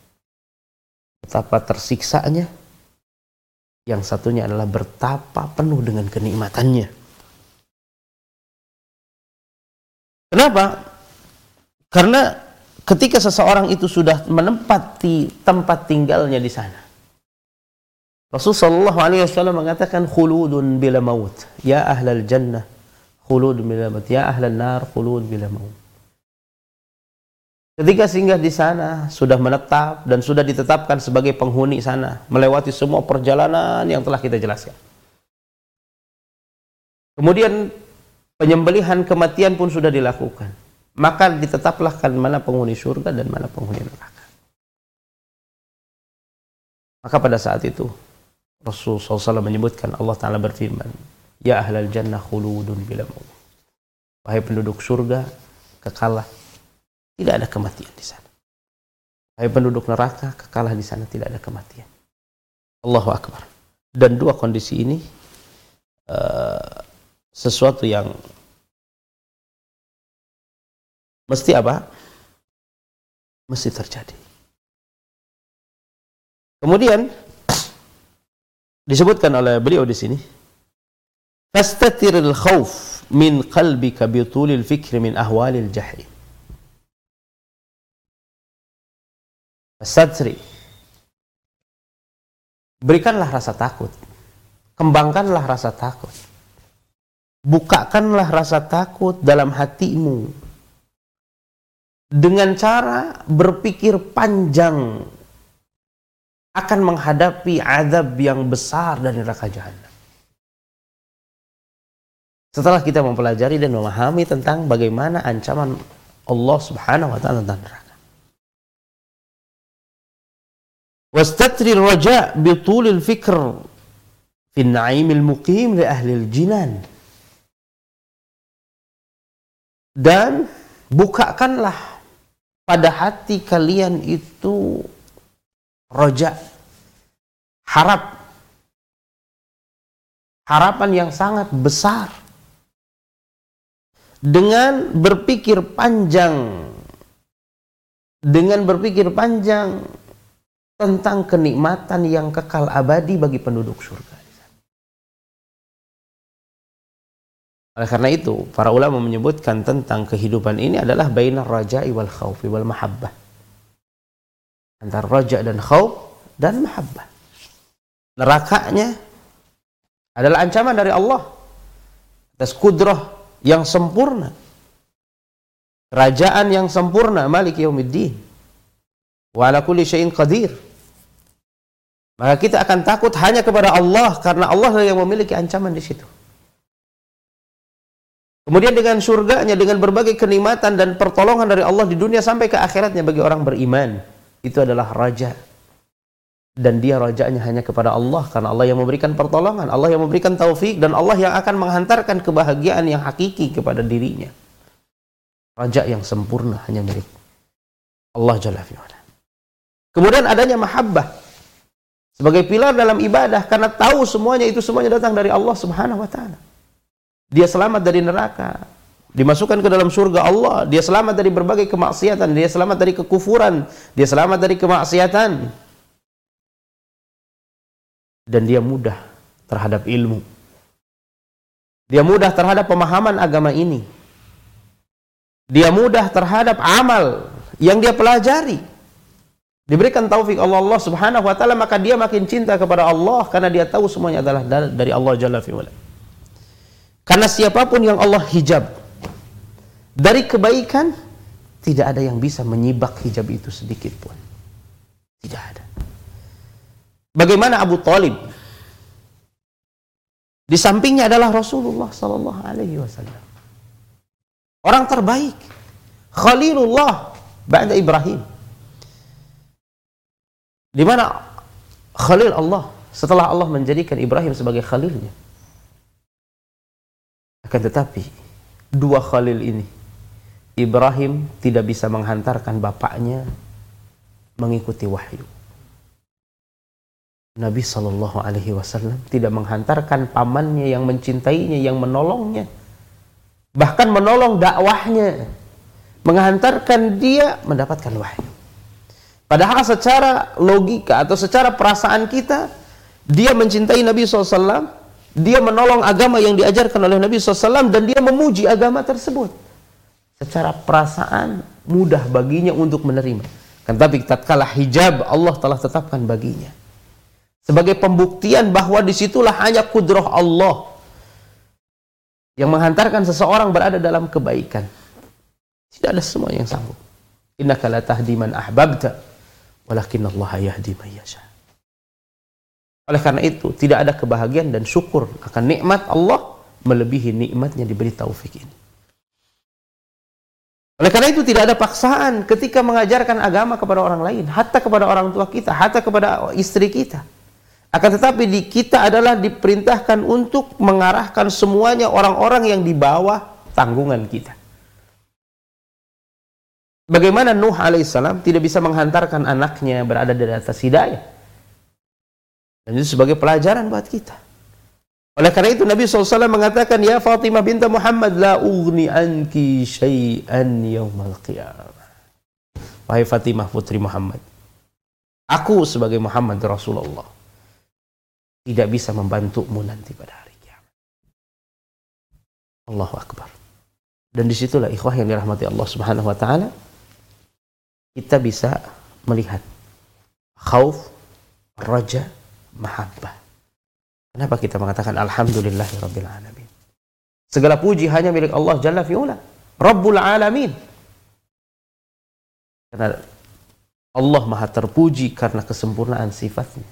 betapa tersiksanya yang satunya adalah bertapa penuh dengan kenikmatannya. Kenapa? Karena ketika seseorang itu sudah menempati tempat tinggalnya di sana. Rasulullah SAW mengatakan khuludun bila maut. Ya ahlal jannah khulud bila maut. Ya ahlal nar khulud bila maut. Ketika singgah di sana, sudah menetap dan sudah ditetapkan sebagai penghuni sana, melewati semua perjalanan yang telah kita jelaskan. Kemudian penyembelihan kematian pun sudah dilakukan. Maka ditetaplah kan mana penghuni surga dan mana penghuni neraka. Maka pada saat itu Rasulullah SAW menyebutkan Allah Ta'ala berfirman, Ya ahlal jannah khuludun bila. Wahai penduduk surga, kekalah tidak ada kematian di sana. Hai penduduk neraka, kekalah di sana tidak ada kematian. Allahu Akbar. Dan dua kondisi ini uh, sesuatu yang mesti apa? Mesti terjadi. Kemudian disebutkan oleh beliau di sini, fastatiril khauf min qalbika bitulil fikri min ahwalil jahim. Sadri. Berikanlah rasa takut. Kembangkanlah rasa takut. Bukakanlah rasa takut dalam hatimu. Dengan cara berpikir panjang akan menghadapi azab yang besar dari neraka jahanam. Setelah kita mempelajari dan memahami tentang bagaimana ancaman Allah Subhanahu wa taala tentang neraka. wastatri raja bitulil fikr fin na'imil muqim li ahlil jinan dan bukakanlah pada hati kalian itu roja harap harapan yang sangat besar. Dengan berpikir panjang dengan berpikir panjang tentang kenikmatan yang kekal abadi bagi penduduk surga. Oleh karena itu, para ulama menyebutkan tentang kehidupan ini adalah bainar raja'i wal khawfi wal mahabbah. Antara raja dan khawf dan mahabbah. Nerakanya adalah ancaman dari Allah atas kudrah yang sempurna. Kerajaan yang sempurna, Malik Yaumiddin. Wa ala kulli syai'in qadir. Maka kita akan takut hanya kepada Allah karena Allah yang memiliki ancaman di situ. Kemudian dengan surganya, dengan berbagai kenikmatan dan pertolongan dari Allah di dunia sampai ke akhiratnya bagi orang beriman. Itu adalah raja. Dan dia rajanya hanya kepada Allah karena Allah yang memberikan pertolongan, Allah yang memberikan taufik dan Allah yang akan menghantarkan kebahagiaan yang hakiki kepada dirinya. Raja yang sempurna hanya milik Allah Jalla. Kemudian adanya mahabbah sebagai pilar dalam ibadah karena tahu semuanya itu semuanya datang dari Allah Subhanahu wa taala. Dia selamat dari neraka, dimasukkan ke dalam surga Allah, dia selamat dari berbagai kemaksiatan, dia selamat dari kekufuran, dia selamat dari kemaksiatan. Dan dia mudah terhadap ilmu. Dia mudah terhadap pemahaman agama ini. Dia mudah terhadap amal yang dia pelajari diberikan taufik Allah, Allah Subhanahu wa taala maka dia makin cinta kepada Allah karena dia tahu semuanya adalah dari Allah Jalla fi Karena siapa pun yang Allah hijab dari kebaikan tidak ada yang bisa menyibak hijab itu sedikit pun. Tidak ada. Bagaimana Abu Talib? Di sampingnya adalah Rasulullah sallallahu alaihi wasallam. Orang terbaik. Khalilullah ba'da Ibrahim. Di mana Khalil Allah setelah Allah menjadikan Ibrahim sebagai Khalilnya. Akan tetapi dua Khalil ini Ibrahim tidak bisa menghantarkan bapaknya mengikuti wahyu. Nabi Shallallahu Alaihi Wasallam tidak menghantarkan pamannya yang mencintainya, yang menolongnya, bahkan menolong dakwahnya, menghantarkan dia mendapatkan wahyu. Padahal secara logika atau secara perasaan kita, dia mencintai Nabi SAW, dia menolong agama yang diajarkan oleh Nabi SAW, dan dia memuji agama tersebut. Secara perasaan mudah baginya untuk menerima. Kan tapi tatkala hijab Allah telah tetapkan baginya. Sebagai pembuktian bahwa di situlah hanya kudroh Allah yang menghantarkan seseorang berada dalam kebaikan. Tidak ada semua yang sanggup. Innaka la tahdi ahbabta Walakin Allah yahdi yasha. Oleh karena itu, tidak ada kebahagiaan dan syukur akan nikmat Allah melebihi nikmatnya diberi taufik ini. Oleh karena itu tidak ada paksaan ketika mengajarkan agama kepada orang lain, hatta kepada orang tua kita, hatta kepada istri kita. Akan tetapi di kita adalah diperintahkan untuk mengarahkan semuanya orang-orang yang di bawah tanggungan kita. Bagaimana Nuh alaihissalam tidak bisa menghantarkan anaknya berada di atas hidayah. Dan itu sebagai pelajaran buat kita. Oleh karena itu Nabi SAW mengatakan, Ya Fatimah binta Muhammad, la ugni anki syai'an yawmal qiyamah. Wahai Fatimah putri Muhammad, aku sebagai Muhammad Rasulullah tidak bisa membantumu nanti pada hari kiamat. Allahu Akbar. Dan di situlah ikhwah yang dirahmati Allah Subhanahu Wa Taala kita bisa melihat khauf, raja, mahabbah. Kenapa kita mengatakan alhamdulillahirabbil alamin? Segala puji hanya milik Allah Jalla fi'ula, Rabbul alamin. Karena Allah Maha terpuji karena kesempurnaan sifatnya.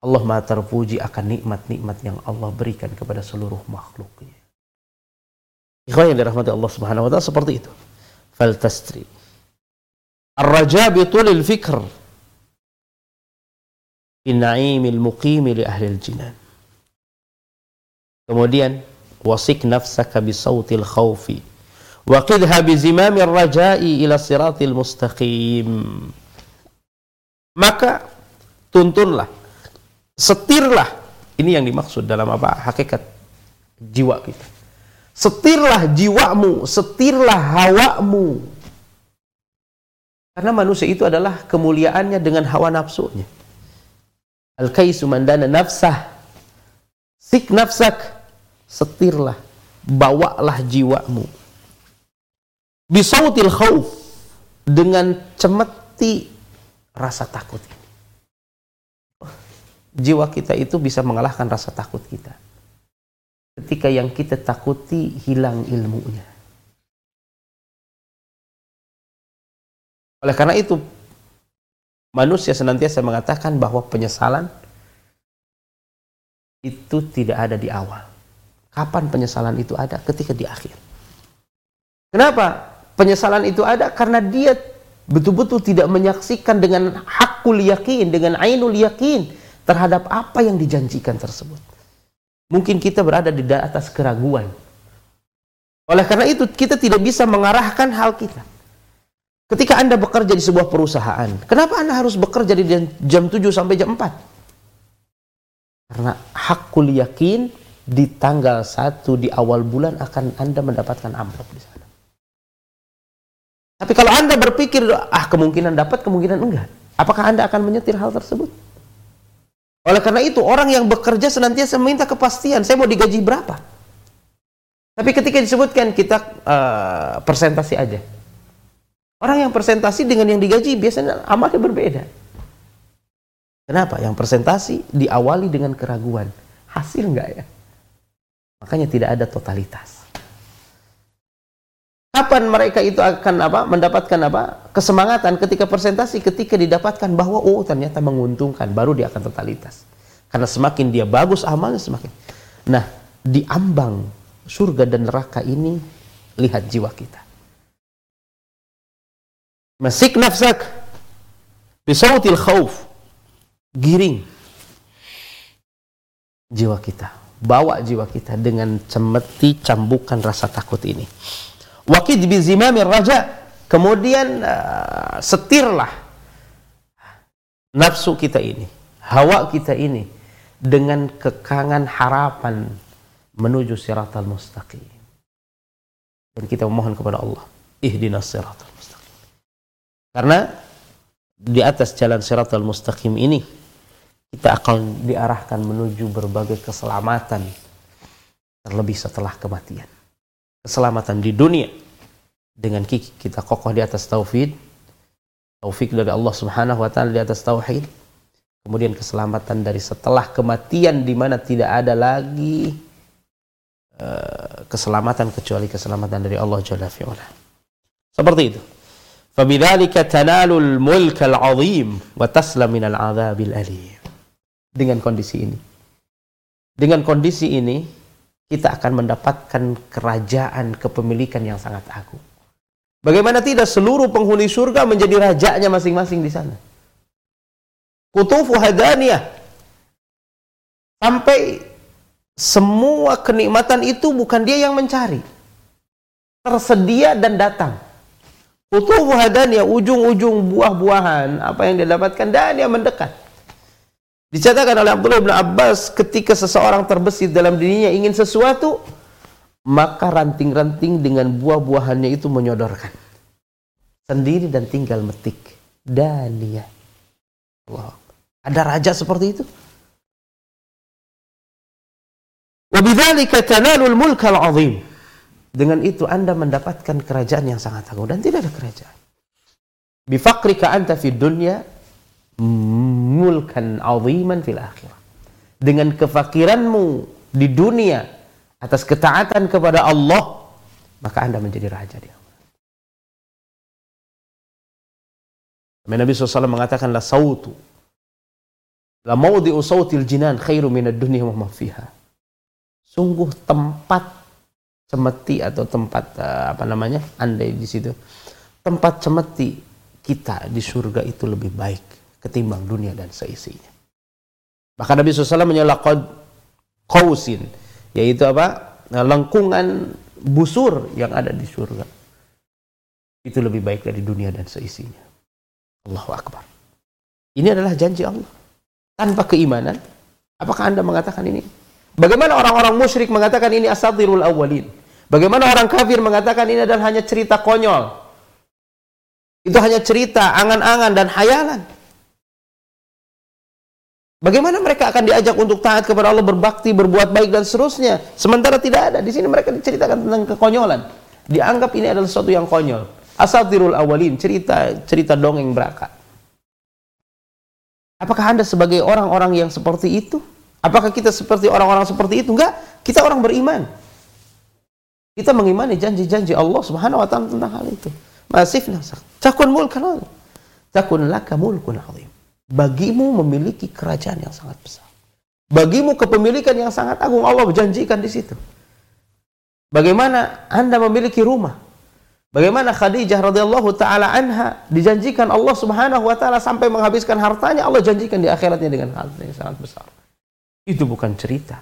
Allah Maha terpuji akan nikmat-nikmat yang Allah berikan kepada seluruh makhluknya. Ikhwan yang dirahmati Allah Subhanahu wa taala seperti itu. Faltastri. Ar-raja bitulil fikr na'imil muqimi li ahli jinan. Kemudian wasik nafsaka bisautil khawfi waqidha bizimamir raja'i ila siratil mustaqim. Maka tuntunlah, setirlah. Ini yang dimaksud dalam apa? Hakikat jiwa kita. Setirlah jiwamu, setirlah hawamu. Karena manusia itu adalah kemuliaannya dengan hawa nafsunya. Al-kaisu mandana nafsah. Sik nafsak. Setirlah. Bawalah jiwamu. Bisautil khawf. Dengan cemeti rasa takut ini. Jiwa kita itu bisa mengalahkan rasa takut kita ketika yang kita takuti hilang ilmunya. Oleh karena itu, manusia senantiasa mengatakan bahwa penyesalan itu tidak ada di awal. Kapan penyesalan itu ada? Ketika di akhir. Kenapa? Penyesalan itu ada karena dia betul-betul tidak menyaksikan dengan hakul yakin, dengan ainul yakin terhadap apa yang dijanjikan tersebut. Mungkin kita berada di atas keraguan. Oleh karena itu, kita tidak bisa mengarahkan hal kita. Ketika Anda bekerja di sebuah perusahaan, kenapa Anda harus bekerja di jam 7 sampai jam 4? Karena hakul yakin di tanggal 1 di awal bulan akan Anda mendapatkan amplop di sana. Tapi kalau Anda berpikir, ah kemungkinan dapat, kemungkinan enggak. Apakah Anda akan menyetir hal tersebut? Oleh karena itu, orang yang bekerja senantiasa meminta kepastian, saya mau digaji berapa. Tapi ketika disebutkan kita uh, presentasi aja. Orang yang presentasi dengan yang digaji biasanya amalnya berbeda. Kenapa? Yang presentasi diawali dengan keraguan. Hasil enggak ya? Makanya tidak ada totalitas. Kapan mereka itu akan apa? Mendapatkan apa? Kesemangatan ketika presentasi, ketika didapatkan bahwa oh ternyata menguntungkan, baru dia akan totalitas. Karena semakin dia bagus amalnya semakin. Nah, di ambang surga dan neraka ini lihat jiwa kita. Masik nafsak bisautil khauf. Giring jiwa kita. Bawa jiwa kita dengan cemeti cambukan rasa takut ini. Wakid bizimamir raja. Kemudian uh, setirlah nafsu kita ini, hawa kita ini dengan kekangan harapan menuju siratal mustaqim. Dan kita memohon kepada Allah, ihdinas siratal. Karena di atas jalan siratal mustaqim ini kita akan diarahkan menuju berbagai keselamatan terlebih setelah kematian. Keselamatan di dunia. Dengan kita kokoh di atas tauhid taufik dari Allah Subhanahu wa taala di atas tauhid. Kemudian keselamatan dari setelah kematian di mana tidak ada lagi uh, keselamatan kecuali keselamatan dari Allah Jalla seperti itu fabidzalika tanalul mulkal azim wa taslam minal adzabil dengan kondisi ini dengan kondisi ini kita akan mendapatkan kerajaan kepemilikan yang sangat agung. Bagaimana tidak seluruh penghuni surga menjadi rajanya masing-masing di sana. Kutufu hadaniyah. Sampai semua kenikmatan itu bukan dia yang mencari. Tersedia dan datang. Kutufu hadaniyah, ujung-ujung buah-buahan, apa yang dia dapatkan, dan dia mendekat. Dicatatkan oleh Abdullah bin Abbas ketika seseorang terbesit dalam dirinya ingin sesuatu, maka ranting-ranting dengan buah-buahannya itu menyodorkan. Sendiri dan tinggal metik. Dania. Allah. Ada raja seperti itu? Wabidzalika tanalul mulkal azim. Dengan itu Anda mendapatkan kerajaan yang sangat agung dan tidak ada kerajaan. Bifakrika anta fi dunya mulkan aziman fil akhirah. Dengan kefakiranmu di dunia atas ketaatan kepada Allah, maka Anda menjadi raja di akhirat. Nabi SAW mengatakan la sautu la mawdi'u sautil jinan khairu minad dunya wa ma fiha. Sungguh tempat cemeti atau tempat uh, apa namanya andai di situ tempat cemeti kita di surga itu lebih baik ketimbang dunia dan seisinya. Bahkan Nabi SAW menyalakad kausin yaitu apa lengkungan busur yang ada di surga itu lebih baik dari dunia dan seisinya. Allahu Akbar. Ini adalah janji Allah. Tanpa keimanan, apakah Anda mengatakan ini? Bagaimana orang-orang musyrik mengatakan ini asatirul awwalin? Bagaimana orang kafir mengatakan ini adalah hanya cerita konyol? Itu hanya cerita, angan-angan dan hayalan. Bagaimana mereka akan diajak untuk taat kepada Allah, berbakti, berbuat baik dan seterusnya? Sementara tidak ada. Di sini mereka diceritakan tentang kekonyolan. Dianggap ini adalah sesuatu yang konyol. Asatirul awalin, cerita cerita dongeng belaka. Apakah Anda sebagai orang-orang yang seperti itu? Apakah kita seperti orang-orang seperti itu? Enggak, kita orang beriman. Kita mengimani janji-janji Allah Subhanahu wa taala tentang hal itu. Masif nasak. Takun mulkan Takun laka mulkun azim. Bagimu memiliki kerajaan yang sangat besar. Bagimu kepemilikan yang sangat agung Allah berjanjikan di situ. Bagaimana Anda memiliki rumah? Bagaimana Khadijah radhiyallahu taala anha dijanjikan Allah Subhanahu wa taala sampai menghabiskan hartanya Allah janjikan di akhiratnya dengan harta yang sangat besar. Itu bukan cerita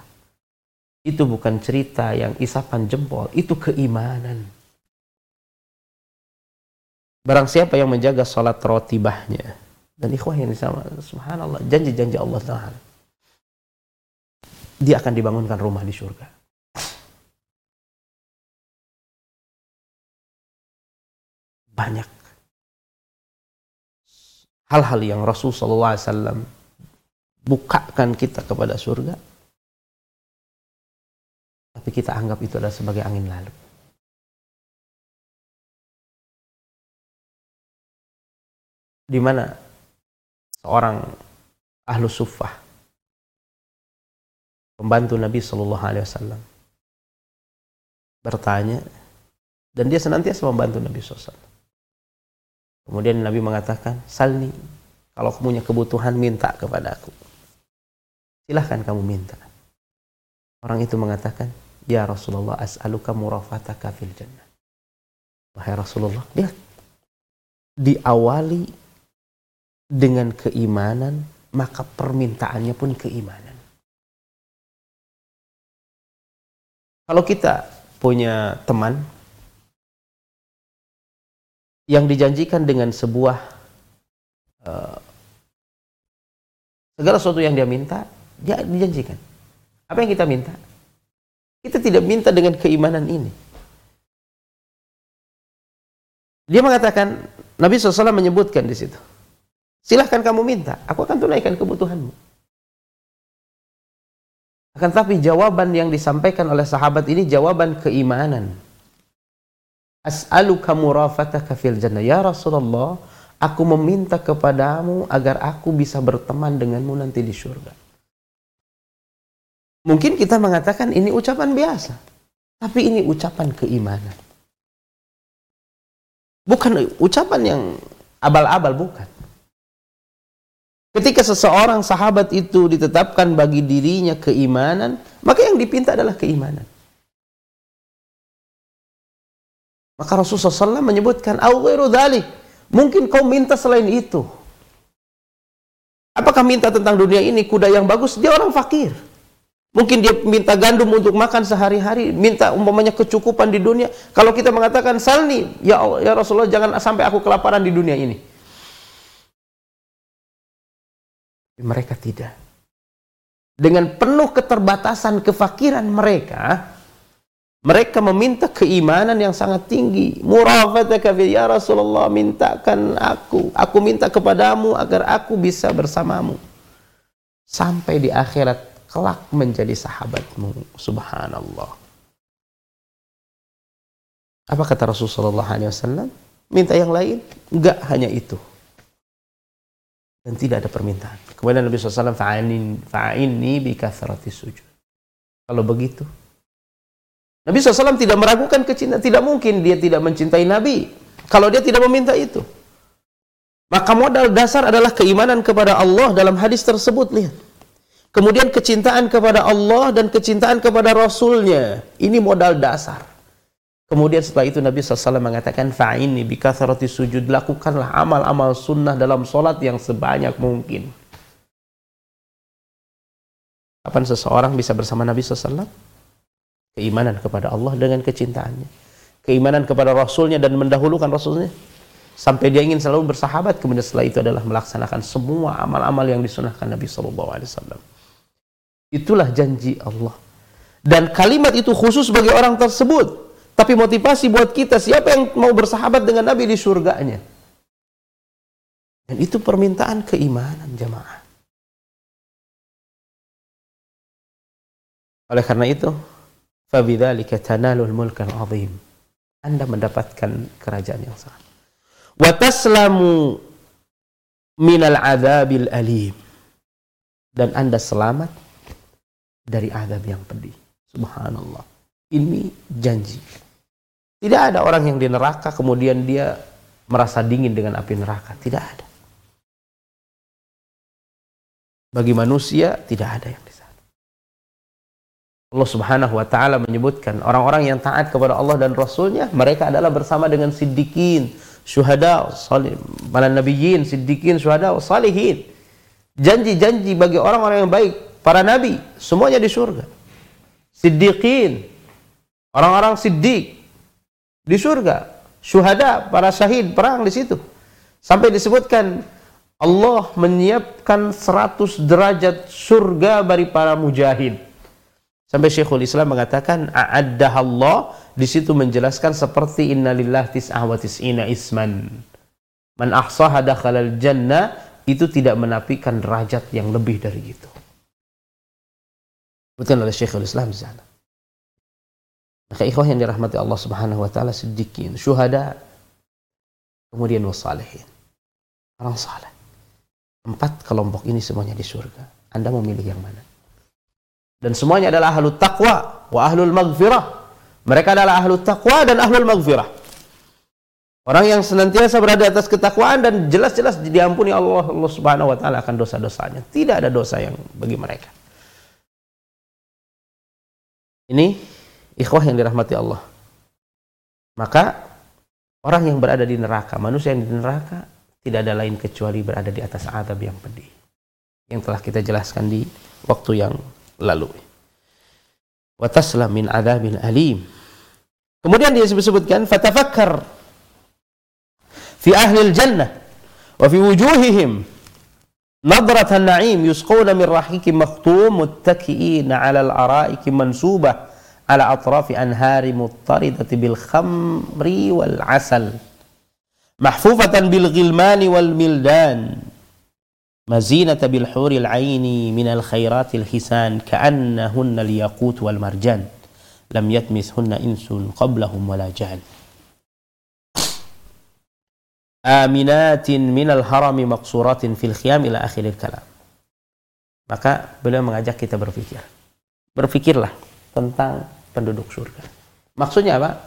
itu bukan cerita yang isapan jempol, itu keimanan. Barang siapa yang menjaga sholat rotibahnya, dan ikhwah yang sama, subhanallah, janji-janji Allah Ta'ala, dia akan dibangunkan rumah di surga. Banyak hal-hal yang Rasulullah SAW bukakan kita kepada surga, tapi kita anggap itu adalah sebagai angin lalu. Di mana seorang ahlu sufah pembantu Nabi Shallallahu Alaihi Wasallam bertanya dan dia senantiasa membantu Nabi SAW. Kemudian Nabi mengatakan, Salni, kalau kamu punya kebutuhan minta kepada aku. Silahkan kamu minta. Orang itu mengatakan, Ya Rasulullah as'aluka murafataka fil jannah. Wahai Rasulullah, lihat. Diawali dengan keimanan, maka permintaannya pun keimanan. Kalau kita punya teman yang dijanjikan dengan sebuah uh, segala sesuatu yang dia minta, dia dijanjikan. Apa yang kita minta? Kita tidak minta dengan keimanan ini. Dia mengatakan, Nabi SAW menyebutkan di situ. Silahkan kamu minta, aku akan tunaikan kebutuhanmu. Akan tapi jawaban yang disampaikan oleh sahabat ini jawaban keimanan. As'aluka murafataka fil jannah. Ya Rasulullah, aku meminta kepadamu agar aku bisa berteman denganmu nanti di surga. Mungkin kita mengatakan ini ucapan biasa, tapi ini ucapan keimanan. Bukan ucapan yang abal-abal, bukan. Ketika seseorang sahabat itu ditetapkan bagi dirinya keimanan, maka yang dipinta adalah keimanan. Maka Rasulullah SAW menyebutkan, Mungkin kau minta selain itu. Apakah minta tentang dunia ini kuda yang bagus? Dia orang fakir. Mungkin dia minta gandum untuk makan sehari-hari, minta umpamanya kecukupan di dunia. Kalau kita mengatakan salni, ya Allah, ya Rasulullah jangan sampai aku kelaparan di dunia ini. Mereka tidak. Dengan penuh keterbatasan kefakiran mereka, mereka meminta keimanan yang sangat tinggi. Murafataka ya Rasulullah, mintakan aku. Aku minta kepadamu agar aku bisa bersamamu. Sampai di akhirat kelak menjadi sahabatmu. Subhanallah. Apa kata Rasulullah SAW? Minta yang lain? Enggak hanya itu. Dan tidak ada permintaan. Kemudian Nabi SAW fa'in fa'inni bi sujud. Kalau begitu, Nabi SAW tidak meragukan kecintaan. Tidak mungkin dia tidak mencintai Nabi. Kalau dia tidak meminta itu. Maka modal dasar adalah keimanan kepada Allah dalam hadis tersebut. Lihat. Kemudian kecintaan kepada Allah dan kecintaan kepada Rasulnya. Ini modal dasar. Kemudian setelah itu Nabi SAW mengatakan, Fa'ini bikatharati sujud. Lakukanlah amal-amal sunnah dalam solat yang sebanyak mungkin. Kapan seseorang bisa bersama Nabi SAW? Keimanan kepada Allah dengan kecintaannya. Keimanan kepada Rasulnya dan mendahulukan Rasulnya sampai dia ingin selalu bersahabat kemudian setelah itu adalah melaksanakan semua amal-amal yang disunahkan Nabi Wasallam itulah janji Allah. Dan kalimat itu khusus bagi orang tersebut. Tapi motivasi buat kita siapa yang mau bersahabat dengan Nabi di surganya? Dan itu permintaan keimanan jamaah oleh karena itu fabidzalika tanalul mulkal azim. Anda mendapatkan kerajaan yang sangat wa taslamu adabil alim. Dan Anda selamat dari adab yang pedih. Subhanallah. Ini janji. Tidak ada orang yang di neraka kemudian dia merasa dingin dengan api neraka. Tidak ada. Bagi manusia tidak ada yang di sana. Allah Subhanahu wa taala menyebutkan orang-orang yang taat kepada Allah dan Rasulnya, mereka adalah bersama dengan siddiqin, syuhada, salih, para nabiyyin, siddiqin, syuhada, salihin. Janji-janji bagi orang-orang yang baik, para nabi, semuanya di surga. Siddiqin, orang-orang siddiq di surga. Syuhada, para syahid perang di situ. Sampai disebutkan Allah menyiapkan 100 derajat surga bagi para mujahid. Sampai Syekhul Islam mengatakan a'addah Allah di situ menjelaskan seperti innalillah tis'ah wa tis'ina isman. Man ahsaha dakhalal jannah itu tidak menafikan derajat yang lebih dari itu. Betul oleh Syekhul Islam di sana. Maka ikhwah yang dirahmati Allah Subhanahu wa taala sedikit syuhada kemudian wasalihin. Orang saleh. Empat kelompok ini semuanya di surga. Anda memilih yang mana? Dan semuanya adalah ahlu taqwa wa ahlul maghfirah. Mereka adalah ahlu taqwa dan ahlul maghfirah. Orang yang senantiasa berada atas ketakwaan dan jelas-jelas diampuni Allah, Allah Subhanahu wa taala akan dosa-dosanya. Tidak ada dosa yang bagi mereka. Ini ikhwah yang dirahmati Allah. Maka orang yang berada di neraka, manusia yang di neraka tidak ada lain kecuali berada di atas azab yang pedih. Yang telah kita jelaskan di waktu yang lalu wa taslam min adzabin alim. Kemudian dia disebutkan fatafakkar fi ahli jannah wa fi wujuhihim نظرة النعيم يسقون من رحيق مختوم متكئين على الأرائك منسوبة على أطراف أنهار مضطردة بالخمر والعسل. محفوفة بالغلمان والملدان مزينة بالحور العين من الخيرات الحسان كأنهن الياقوت والمرجان. لم يتمثهن إنس قبلهم ولا جان. aminatin minal harami maksuratin fil khiyam ila akhiril kalam. Maka beliau mengajak kita berpikir. Berpikirlah tentang penduduk surga. Maksudnya apa?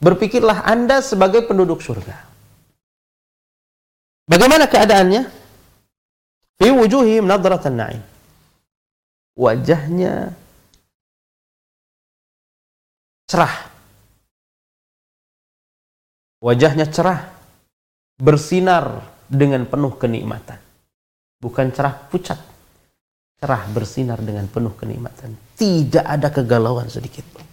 Berpikirlah Anda sebagai penduduk surga. Bagaimana keadaannya? Fi wujuhi nadratan na'im. Wajahnya cerah. Wajahnya cerah bersinar dengan penuh kenikmatan. Bukan cerah pucat, cerah bersinar dengan penuh kenikmatan. Tidak ada kegalauan sedikit pun.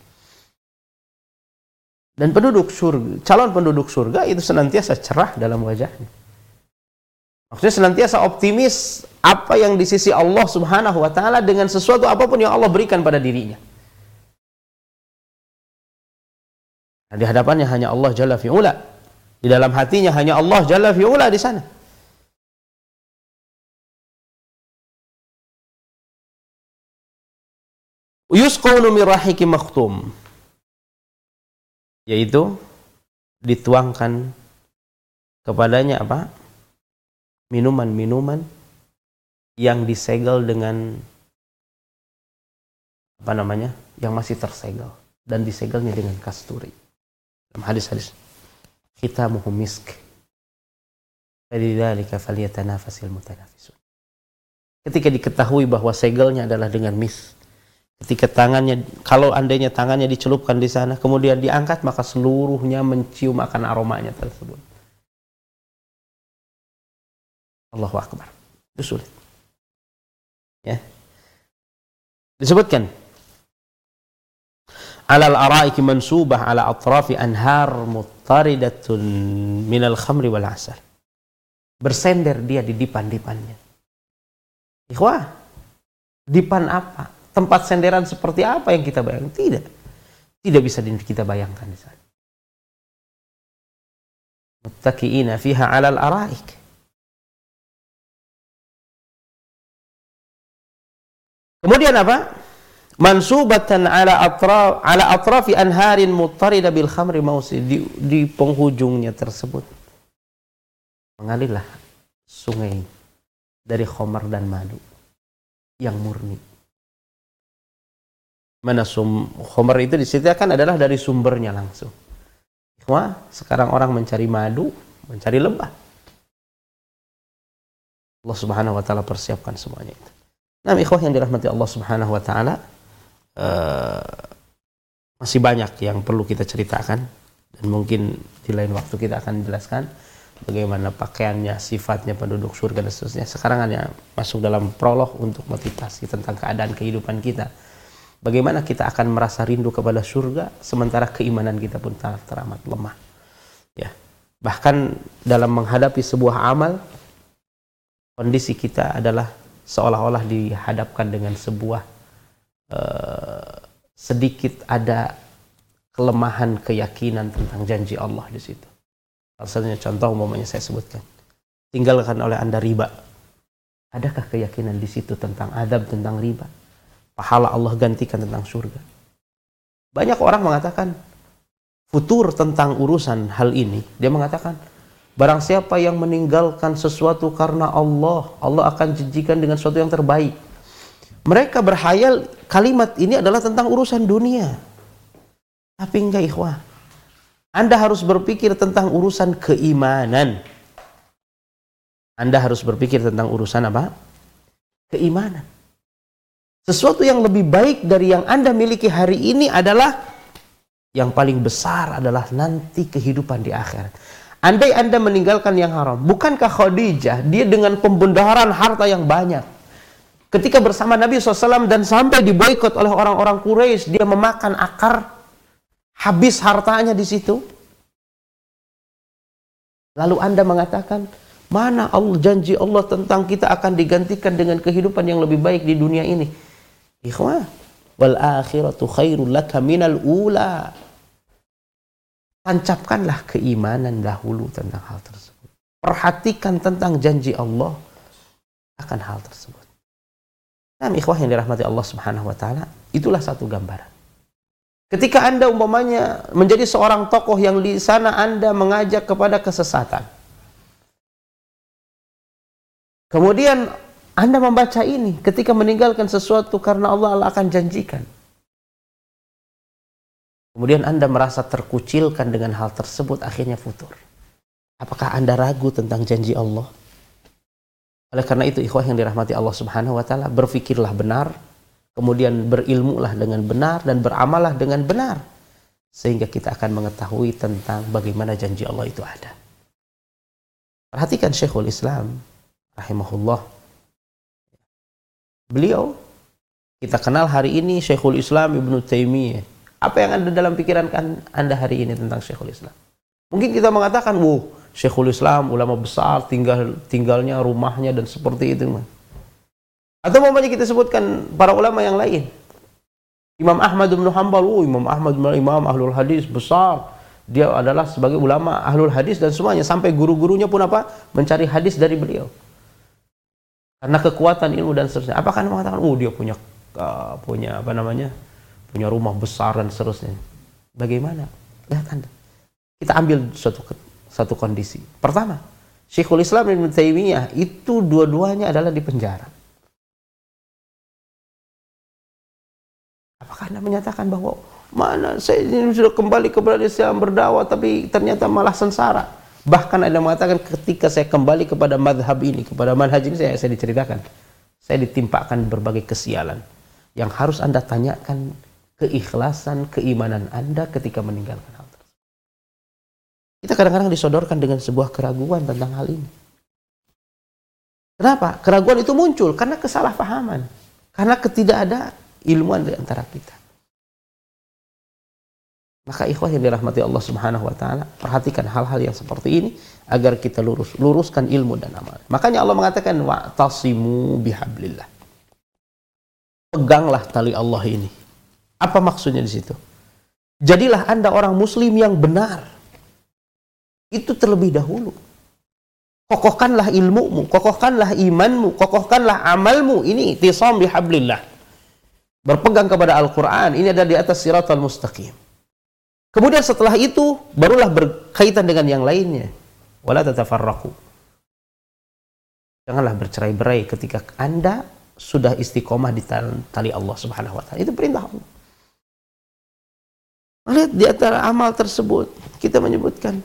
Dan penduduk surga, calon penduduk surga itu senantiasa cerah dalam wajahnya. Maksudnya senantiasa optimis apa yang di sisi Allah Subhanahu wa taala dengan sesuatu apa pun yang Allah berikan pada dirinya. Nah, di hadapannya hanya Allah Jalla fi'ula. Di dalam hatinya hanya Allah Jalla fi'ula di sana. Yusqawnu min rahiki makhtum. Yaitu dituangkan kepadanya apa? Minuman-minuman yang disegel dengan apa namanya? Yang masih tersegel dan disegelnya dengan kasturi. Dalam hadis-hadis khitamuhu misk. Falidzalika falyatanafasil mutanafisun. Ketika diketahui bahwa segelnya adalah dengan mis, ketika tangannya kalau andainya tangannya dicelupkan di sana kemudian diangkat maka seluruhnya mencium akan aromanya tersebut. Allahu akbar. Itu sulit. Ya. Disebutkan alal araiki mansubah ala atrafi anhar muttaridatun minal khamri wal asal. Bersender dia di dipan-dipannya. Ikhwah, dipan apa? Tempat senderan seperti apa yang kita bayangkan? Tidak. Tidak bisa kita bayangkan di sana. Muttaqiina fiha alal araik. Kemudian apa? Mansubatan ala atraf ala atrafi anharin mutarida bil khamri mausi di, di penghujungnya tersebut. Mengalirlah sungai dari khamar dan madu yang murni. Mana sum khamar itu disediakan adalah dari sumbernya langsung. Wah, sekarang orang mencari madu mencari lembah. Allah Subhanahu wa taala persiapkan semuanya itu. Nah, ikhwah yang dirahmati Allah Subhanahu wa taala, uh, masih banyak yang perlu kita ceritakan dan mungkin di lain waktu kita akan jelaskan bagaimana pakaiannya, sifatnya penduduk surga dan seterusnya. Sekarang hanya masuk dalam prolog untuk motivasi tentang keadaan kehidupan kita. Bagaimana kita akan merasa rindu kepada surga sementara keimanan kita pun ter teramat lemah. Ya. Bahkan dalam menghadapi sebuah amal kondisi kita adalah seolah-olah dihadapkan dengan sebuah uh, sedikit ada kelemahan keyakinan tentang janji Allah di situ. Salah contoh umpamanya saya sebutkan. Tinggalkan oleh Anda riba. Adakah keyakinan di situ tentang adab tentang riba? Pahala Allah gantikan tentang surga. Banyak orang mengatakan futur tentang urusan hal ini. Dia mengatakan, barang siapa yang meninggalkan sesuatu karena Allah, Allah akan janjikan dengan sesuatu yang terbaik. Mereka berhayal kalimat ini adalah tentang urusan dunia. Tapi enggak ikhwah. Anda harus berpikir tentang urusan keimanan. Anda harus berpikir tentang urusan apa? Keimanan. Sesuatu yang lebih baik dari yang Anda miliki hari ini adalah yang paling besar adalah nanti kehidupan di akhirat. Andai Anda meninggalkan yang haram, bukankah Khadijah dia dengan pembendaharaan harta yang banyak, ketika bersama Nabi SAW dan sampai diboikot oleh orang-orang Quraisy, dia memakan akar, habis hartanya di situ. Lalu Anda mengatakan, mana Allah janji Allah tentang kita akan digantikan dengan kehidupan yang lebih baik di dunia ini? Ikhwah, wal akhiratu khairul laka minal ula. Tancapkanlah keimanan dahulu tentang hal tersebut. Perhatikan tentang janji Allah akan hal tersebut. Nah, ikhwah yang dirahmati Allah Subhanahu wa taala, itulah satu gambaran. Ketika Anda umpamanya menjadi seorang tokoh yang di sana Anda mengajak kepada kesesatan. Kemudian Anda membaca ini ketika meninggalkan sesuatu karena Allah, Allah akan janjikan. Kemudian Anda merasa terkucilkan dengan hal tersebut akhirnya futur. Apakah Anda ragu tentang janji Allah? Oleh karena itu ikhwah yang dirahmati Allah Subhanahu wa taala, berfikirlah benar, kemudian berilmulah dengan benar dan beramallah dengan benar sehingga kita akan mengetahui tentang bagaimana janji Allah itu ada. Perhatikan Syekhul Islam rahimahullah. Beliau kita kenal hari ini Syekhul Islam Ibnu Taimiyah. Apa yang ada dalam pikiran Anda hari ini tentang Syekhul Islam? Mungkin kita mengatakan, "Wow, Syekhul Islam, ulama besar, tinggal tinggalnya, rumahnya dan seperti itu. Atau umpamanya kita sebutkan para ulama yang lain. Imam Ahmad bin Hanbal, oh, Imam Ahmad bin Imam Ahlul Hadis besar. Dia adalah sebagai ulama Ahlul Hadis dan semuanya sampai guru-gurunya pun apa? mencari hadis dari beliau. Karena kekuatan ilmu dan seterusnya. Apakah Anda mengatakan, oh dia punya uh, punya apa namanya? punya rumah besar dan seterusnya. Bagaimana? Lihat Anda Kita ambil suatu satu kondisi. Pertama, Syekhul Islam Ibn Taimiyah itu dua-duanya adalah di penjara. Apakah Anda menyatakan bahwa mana saya ini sudah kembali kepada Islam berdakwah tapi ternyata malah sengsara. Bahkan ada mengatakan ketika saya kembali kepada madhab ini, kepada manhaj ini saya, saya diceritakan. Saya ditimpakan berbagai kesialan. Yang harus Anda tanyakan keikhlasan, keimanan Anda ketika meninggalkan. Kita kadang-kadang disodorkan dengan sebuah keraguan tentang hal ini. Kenapa? Keraguan itu muncul karena kesalahpahaman. Karena ketidak ada ilmuwan di antara kita. Maka ikhwah yang dirahmati Allah Subhanahu wa taala, perhatikan hal-hal yang seperti ini agar kita lurus, luruskan ilmu dan amal. Makanya Allah mengatakan wa'tasimu bihablillah. Peganglah tali Allah ini. Apa maksudnya di situ? Jadilah Anda orang muslim yang benar. Itu terlebih dahulu. Kokohkanlah ilmumu, kokohkanlah imanmu, kokohkanlah amalmu. Ini tisam bihablillah. Berpegang kepada Al-Quran. Ini ada di atas siratal mustaqim. Kemudian setelah itu barulah berkaitan dengan yang lainnya. Wala tatafarraqu. Janganlah bercerai-berai ketika Anda sudah istiqomah di tali Allah Subhanahu wa taala. Itu perintah Allah. Lihat di antara amal tersebut kita menyebutkan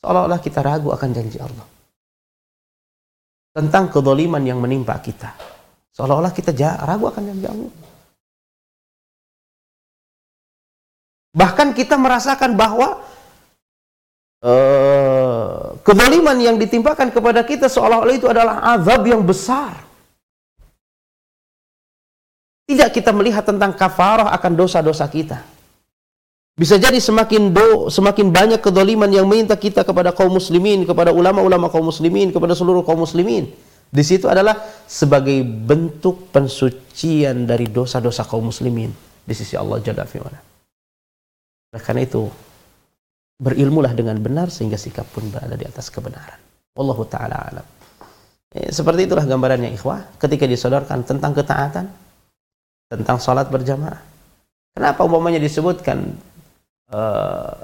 seolah-olah kita ragu akan janji Allah. Tentang kedoliman yang menimpa kita. Seolah-olah kita ragu akan janji Allah. Bahkan kita merasakan bahwa uh, kezaliman yang ditimpakan kepada kita seolah-olah itu adalah azab yang besar. Tidak kita melihat tentang kafarah akan dosa-dosa kita. Bisa jadi semakin do, semakin banyak kedoliman yang meminta kita kepada kaum muslimin, kepada ulama-ulama kaum muslimin, kepada seluruh kaum muslimin. Di situ adalah sebagai bentuk pensucian dari dosa-dosa kaum muslimin di sisi Allah Jalla fi'ala. Oleh karena itu, berilmulah dengan benar sehingga sikap pun berada di atas kebenaran. Wallahu taala alam. Eh, seperti itulah gambarannya ikhwah ketika disodorkan tentang ketaatan, tentang sholat berjamaah. Kenapa umpamanya disebutkan uh,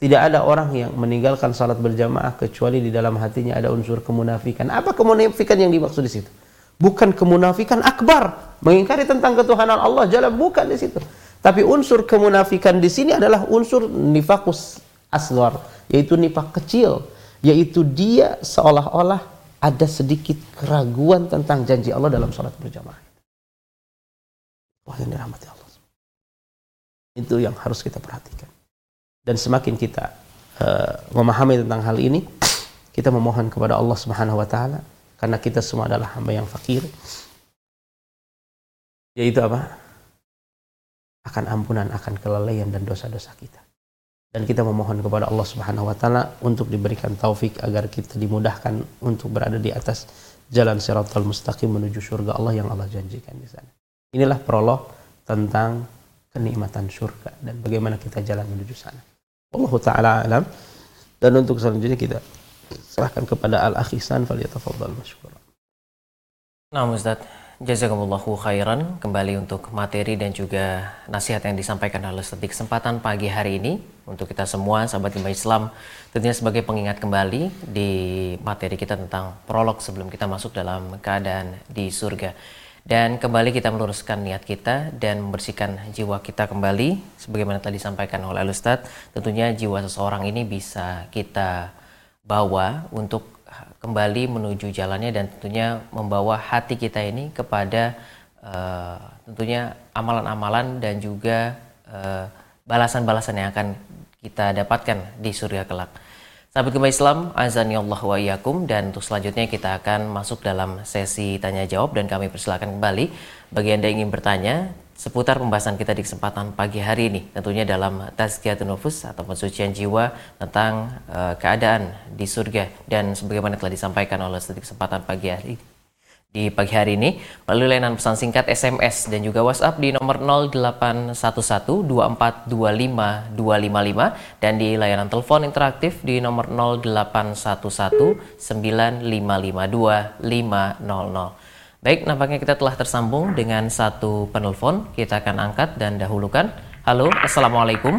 tidak ada orang yang meninggalkan sholat berjamaah kecuali di dalam hatinya ada unsur kemunafikan. Apa kemunafikan yang dimaksud di situ? Bukan kemunafikan akbar, mengingkari tentang ketuhanan Allah, jalan bukan di situ. Tapi unsur kemunafikan di sini adalah unsur nifakus asgar, yaitu nifak kecil, yaitu dia seolah-olah ada sedikit keraguan tentang janji Allah dalam sholat berjamaah. Wah yang dirahmati Allah. Itu yang harus kita perhatikan. Dan semakin kita uh, memahami tentang hal ini, kita memohon kepada Allah Subhanahu wa taala karena kita semua adalah hamba yang fakir. Yaitu apa? akan ampunan akan kelalaian dan dosa-dosa kita. Dan kita memohon kepada Allah Subhanahu wa taala untuk diberikan taufik agar kita dimudahkan untuk berada di atas jalan siratal mustaqim menuju surga Allah yang Allah janjikan di sana. Inilah prolog tentang kenikmatan surga dan bagaimana kita jalan menuju sana. Allah taala alam. Dan untuk selanjutnya kita serahkan kepada Al-Akh Ihsan falyatafaddal masykur. Nah, Ustaz, Jazakumullahu khairan kembali untuk materi dan juga nasihat yang disampaikan oleh Ustaz di kesempatan pagi hari ini untuk kita semua sahabat iman Islam tentunya sebagai pengingat kembali di materi kita tentang prolog sebelum kita masuk dalam keadaan di surga dan kembali kita meluruskan niat kita dan membersihkan jiwa kita kembali sebagaimana tadi disampaikan oleh Ustaz tentunya jiwa seseorang ini bisa kita bawa untuk kembali menuju jalannya dan tentunya membawa hati kita ini kepada uh, tentunya amalan-amalan dan juga eh, balasan-balasan yang akan kita dapatkan di surga kelak. Sahabat kembali Islam, azani Allah wa iyyakum. Dan untuk selanjutnya kita akan masuk dalam sesi tanya jawab. Dan kami persilakan kembali. Bagi Anda yang ingin bertanya seputar pembahasan kita di kesempatan pagi hari ini. Tentunya dalam tazkiyatun nufus atau pensucian jiwa tentang uh, keadaan di surga. Dan sebagaimana telah disampaikan oleh di kesempatan pagi hari di pagi hari ini melalui layanan pesan singkat SMS dan juga WhatsApp di nomor 0811-2425-255 dan di layanan telepon interaktif di nomor 0811-9552-500. Baik, nampaknya kita telah tersambung dengan satu penelpon. Kita akan angkat dan dahulukan. Halo, Assalamualaikum.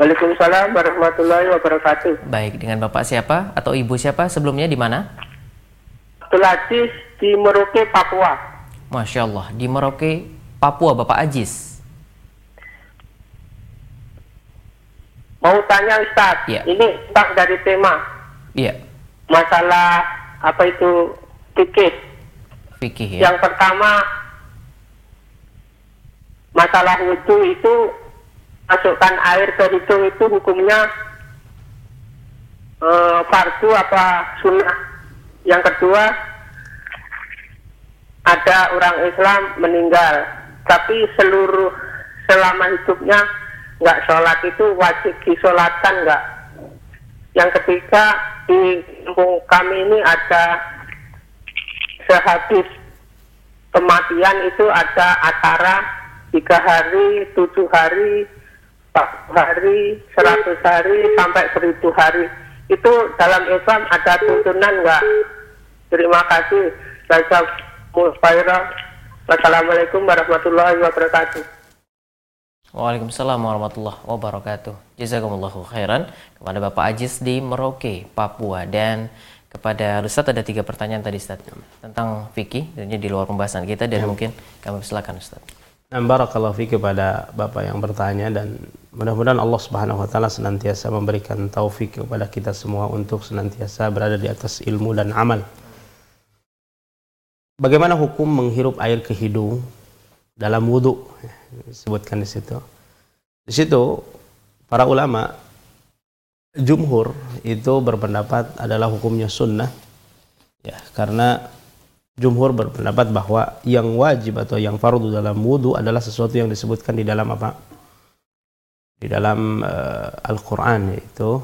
Waalaikumsalam warahmatullahi wabarakatuh. Baik, dengan Bapak siapa atau Ibu siapa sebelumnya di mana? Abdul di Merauke, Papua. Masya Allah, di Merauke, Papua, Bapak Aziz. Mau tanya Ustaz, Ya. ini tentang dari tema Iya, masalah apa itu fikih. fikih ya. Yang pertama masalah wudhu itu masukkan air ke hidung itu hukumnya eh, fardu apa sunnah. Yang kedua ada orang Islam meninggal tapi seluruh selama hidupnya nggak sholat itu wajib disolatkan nggak? Yang ketiga di kampung kami ini ada sehabis kematian itu ada acara tiga hari, tujuh hari, empat hari, seratus hari, sampai seribu hari. Itu dalam Islam ada tuntunan enggak? Terima kasih. Saya Wassalamualaikum warahmatullahi wabarakatuh. Waalaikumsalam warahmatullahi wabarakatuh. Jazakumullahu khairan kepada Bapak Aziz di Merauke, Papua dan kepada Ustaz ada tiga pertanyaan tadi Ustaz tentang fikih tentunya di luar pembahasan kita dan mungkin kami silakan Ustaz. Nah, barakallahu fi kepada Bapak yang bertanya dan mudah-mudahan Allah Subhanahu wa taala senantiasa memberikan taufik kepada kita semua untuk senantiasa berada di atas ilmu dan amal. Bagaimana hukum menghirup air ke hidung dalam wudhu? Disebutkan di situ. Di situ para ulama jumhur itu berpendapat adalah hukumnya sunnah ya karena jumhur berpendapat bahwa yang wajib atau yang fardu dalam wudhu adalah sesuatu yang disebutkan di dalam apa di dalam uh, Al-Quran yaitu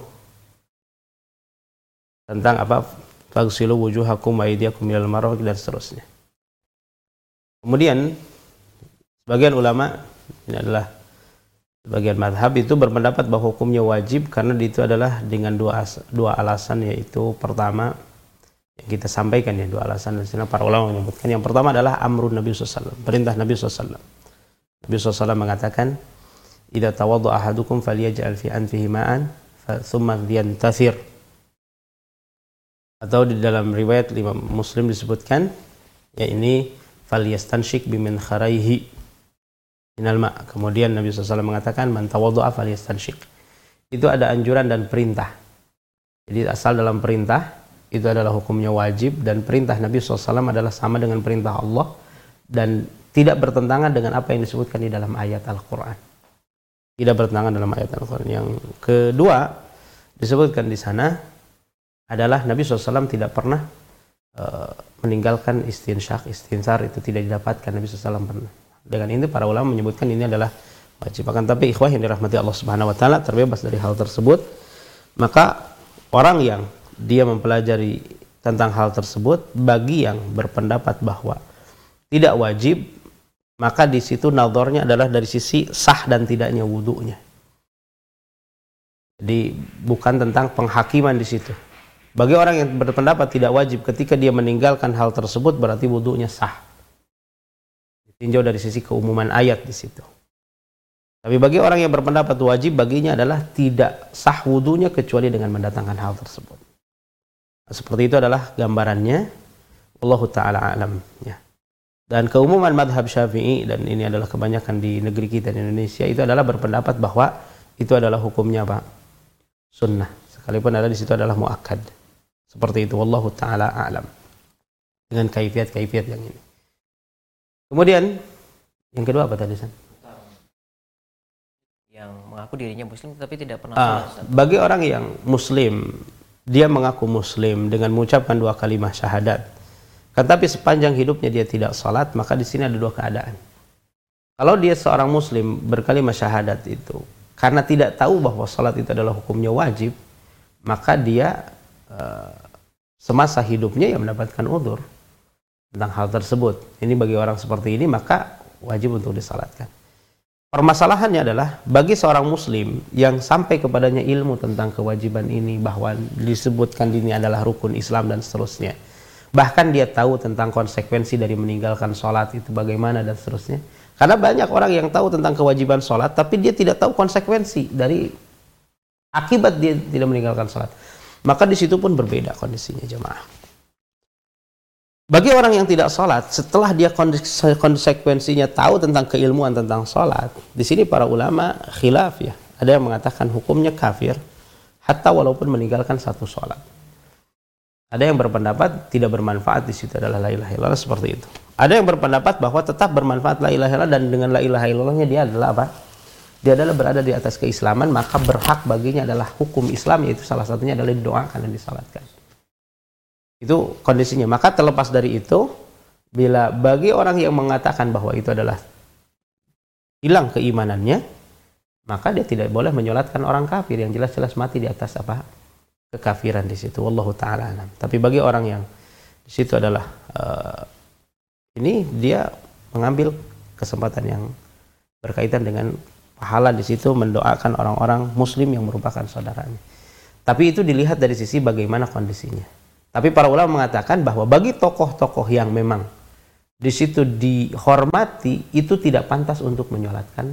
tentang apa fagsilu wujuhakum wa aydiyakum minal marafiq dan seterusnya. Kemudian sebagian ulama ini adalah sebagian madhab itu berpendapat bahwa hukumnya wajib karena itu adalah dengan dua dua alasan yaitu pertama yang kita sampaikan ya dua alasan di para ulama menyebutkan yang pertama adalah amrun Nabi SAW perintah Nabi SAW Nabi SAW mengatakan idza tawaddu ahadukum falyaj'al fi anfihi ma'an thumma yantathir atau di dalam riwayat lima Muslim disebutkan ya ini falyastanshik bimin kharaihi. Minal ma. Kemudian Nabi SAW mengatakan man tawaddu'a falyastanshik. Itu ada anjuran dan perintah. Jadi asal dalam perintah itu adalah hukumnya wajib dan perintah Nabi SAW adalah sama dengan perintah Allah dan tidak bertentangan dengan apa yang disebutkan di dalam ayat Al-Quran. Tidak bertentangan dalam ayat Al-Quran. Yang kedua disebutkan di sana adalah Nabi SAW tidak pernah uh, meninggalkan istinsyak istinsar itu tidak didapatkan Nabi SAW pernah. Dengan ini para ulama menyebutkan ini adalah wajib. Akan tapi ikhwah yang dirahmati Allah Subhanahu wa taala terbebas dari hal tersebut maka orang yang dia mempelajari tentang hal tersebut bagi yang berpendapat bahwa tidak wajib maka di situ nadornya adalah dari sisi sah dan tidaknya wudhunya jadi bukan tentang penghakiman di situ bagi orang yang berpendapat tidak wajib ketika dia meninggalkan hal tersebut berarti wudhunya sah. Ditinjau dari sisi keumuman ayat di situ. Tapi bagi orang yang berpendapat wajib baginya adalah tidak sah wudhunya kecuali dengan mendatangkan hal tersebut. Seperti itu adalah gambarannya. Allah taala alam ya. Dan keumuman madhab Syafi'i dan ini adalah kebanyakan di negeri kita di Indonesia itu adalah berpendapat bahwa itu adalah hukumnya Pak. Sunnah. Sekalipun ada di situ adalah muakkad. Seperti itu Allah taala alam. Dengan kaifiat-kaifiat yang ini. Kemudian yang kedua apa tadi San? Yang mengaku dirinya muslim tapi tidak pernah Ah, sholat, bagi orang yang muslim dia mengaku muslim dengan mengucapkan dua kalimat syahadat. Tetapi sepanjang hidupnya dia tidak salat, maka di sini ada dua keadaan. Kalau dia seorang muslim berkalimat syahadat itu karena tidak tahu bahwa salat itu adalah hukumnya wajib, maka dia eh, semasa hidupnya ya mendapatkan udur tentang hal tersebut. Ini bagi orang seperti ini maka wajib untuk disalatkan. Permasalahannya adalah bagi seorang muslim yang sampai kepadanya ilmu tentang kewajiban ini bahwa disebutkan ini adalah rukun Islam dan seterusnya. Bahkan dia tahu tentang konsekuensi dari meninggalkan sholat itu bagaimana dan seterusnya. Karena banyak orang yang tahu tentang kewajiban sholat tapi dia tidak tahu konsekuensi dari akibat dia tidak meninggalkan salat. Maka di situ pun berbeda kondisinya jemaah. Bagi orang yang tidak sholat, setelah dia konsekuensinya tahu tentang keilmuan tentang sholat, di sini para ulama khilaf ya. Ada yang mengatakan hukumnya kafir, hatta walaupun meninggalkan satu sholat. Ada yang berpendapat tidak bermanfaat di situ adalah la ilaha illallah seperti itu. Ada yang berpendapat bahwa tetap bermanfaat la ilaha illallah dan dengan la ilaha illallahnya dia adalah apa? Dia adalah berada di atas keislaman, maka berhak baginya adalah hukum Islam yaitu salah satunya adalah didoakan dan disalatkan. Itu kondisinya. Maka terlepas dari itu, bila bagi orang yang mengatakan bahwa itu adalah hilang keimanannya, maka dia tidak boleh menyolatkan orang kafir yang jelas-jelas mati di atas apa? kekafiran di situ. Wallahu taala alam. Tapi bagi orang yang di situ adalah uh, ini dia mengambil kesempatan yang berkaitan dengan pahala di situ mendoakan orang-orang muslim yang merupakan saudaranya. Tapi itu dilihat dari sisi bagaimana kondisinya. Tapi para ulama mengatakan bahwa bagi tokoh-tokoh yang memang di situ dihormati itu tidak pantas untuk menyolatkan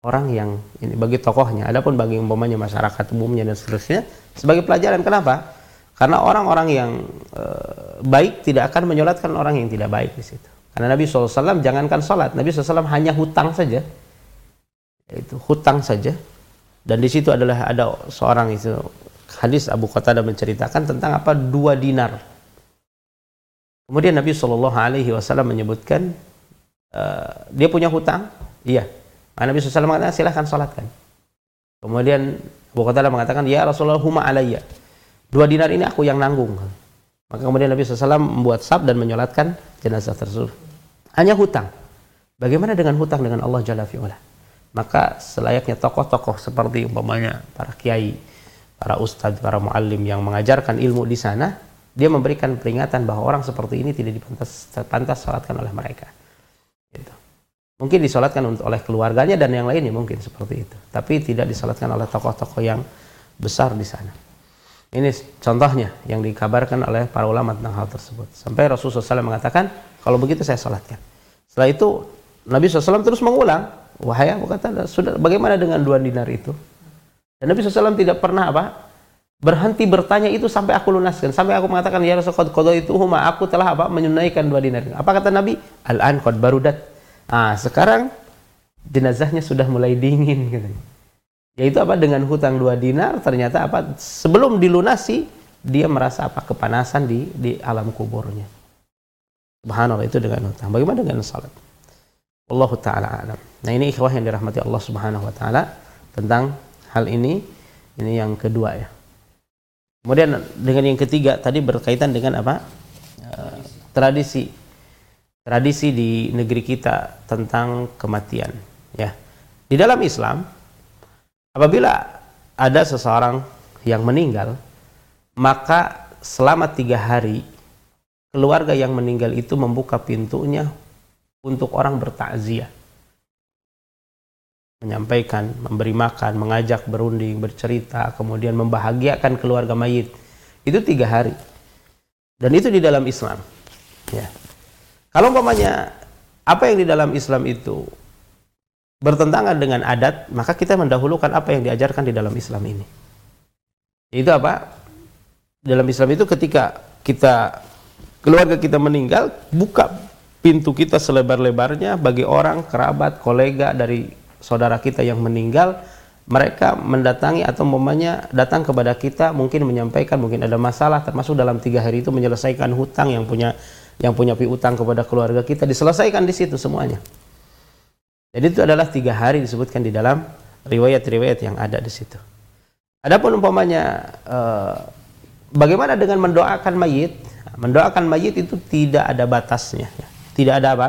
orang yang ini bagi tokohnya. Adapun bagi umpamanya masyarakat umumnya dan seterusnya sebagai pelajaran. Kenapa? Karena orang-orang yang e, baik tidak akan menyolatkan orang yang tidak baik di situ. Karena Nabi SAW jangankan sholat, Nabi SAW hanya hutang saja, itu hutang saja. Dan di situ adalah ada seorang itu hadis Abu Qatadah menceritakan tentang apa dua dinar. Kemudian Nabi Shallallahu Alaihi Wasallam menyebutkan uh, dia punya hutang, iya. Nabi SAW mengatakan silahkan sholatkan. Kemudian Abu Qatadah mengatakan ya Rasulullah huma alayya. Dua dinar ini aku yang nanggung. Maka kemudian Nabi SAW membuat sab dan menyolatkan jenazah tersebut. Hanya hutang. Bagaimana dengan hutang dengan Allah Jalla fi'ula? Maka selayaknya tokoh-tokoh seperti umpamanya para kiai, para ustadz, para muallim yang mengajarkan ilmu di sana, dia memberikan peringatan bahwa orang seperti ini tidak dipantas pantas salatkan oleh mereka. Gitu. Mungkin disolatkan untuk oleh keluarganya dan yang lainnya mungkin seperti itu. Tapi tidak disolatkan oleh tokoh-tokoh yang besar di sana. Ini contohnya yang dikabarkan oleh para ulama tentang hal tersebut. Sampai Rasulullah SAW mengatakan, kalau begitu saya salatkan. Setelah itu Nabi SAW terus mengulang, wahai aku kata, sudah bagaimana dengan dua dinar itu? Dan Nabi SAW tidak pernah apa? Berhenti bertanya itu sampai aku lunaskan. Sampai aku mengatakan, Ya Rasulullah, kodoh itu huma, aku telah apa? Menunaikan dua dinar. Apa kata Nabi? Al-an qad barudat. Ah, sekarang jenazahnya sudah mulai dingin. Gitu. Yaitu apa? Dengan hutang dua dinar, ternyata apa? Sebelum dilunasi, dia merasa apa? Kepanasan di, di alam kuburnya. Subhanallah itu dengan hutang. Bagaimana dengan salat? Allah Ta'ala alam. Nah ini ikhwah yang dirahmati Allah Subhanahu Wa Ta'ala tentang hal ini. Ini yang kedua ya. Kemudian dengan yang ketiga tadi berkaitan dengan apa? Uh, tradisi. Tradisi di negeri kita tentang kematian ya. Di dalam Islam apabila ada seseorang yang meninggal maka selama tiga hari keluarga yang meninggal itu membuka pintunya untuk orang bertakziah menyampaikan, memberi makan, mengajak berunding, bercerita, kemudian membahagiakan keluarga mayit. Itu tiga hari. Dan itu di dalam Islam. Ya. Kalau umpamanya apa yang di dalam Islam itu bertentangan dengan adat, maka kita mendahulukan apa yang diajarkan di dalam Islam ini. Itu apa? Dalam Islam itu ketika kita keluarga kita meninggal, buka pintu kita selebar-lebarnya bagi orang, kerabat, kolega dari saudara kita yang meninggal mereka mendatangi atau momennya datang kepada kita mungkin menyampaikan mungkin ada masalah termasuk dalam tiga hari itu menyelesaikan hutang yang punya yang punya piutang kepada keluarga kita diselesaikan di situ semuanya. Jadi itu adalah tiga hari disebutkan di dalam riwayat-riwayat yang ada di situ. Adapun umpamanya eh, bagaimana dengan mendoakan mayit? Mendoakan mayit itu tidak ada batasnya, tidak ada apa?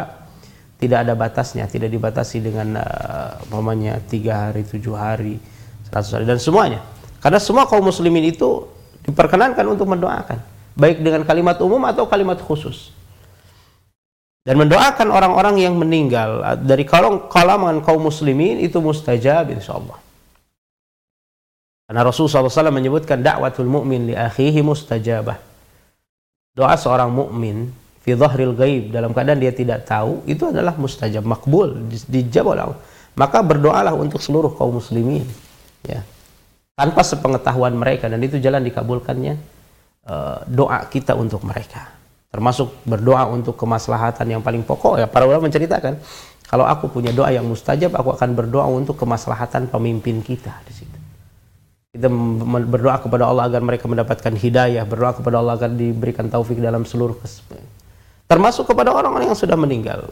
tidak ada batasnya, tidak dibatasi dengan uh, tiga hari, tujuh hari, seratus hari dan semuanya. Karena semua kaum muslimin itu diperkenankan untuk mendoakan, baik dengan kalimat umum atau kalimat khusus. Dan mendoakan orang-orang yang meninggal uh, dari kalangan kaum muslimin itu mustajab insyaallah. Karena Rasulullah SAW menyebutkan dakwatul mu'min li akhihi mustajabah. Doa seorang mukmin fi dhahril gaib dalam keadaan dia tidak tahu itu adalah mustajab makbul dijawab oleh Allah. Maka berdoalah untuk seluruh kaum muslimin ya. Tanpa sepengetahuan mereka dan itu jalan dikabulkannya uh, doa kita untuk mereka. Termasuk berdoa untuk kemaslahatan yang paling pokok. Ya para ulama menceritakan kalau aku punya doa yang mustajab aku akan berdoa untuk kemaslahatan pemimpin kita di situ. Kita berdoa kepada Allah agar mereka mendapatkan hidayah berdoa kepada Allah agar diberikan taufik dalam seluruh termasuk kepada orang-orang yang sudah meninggal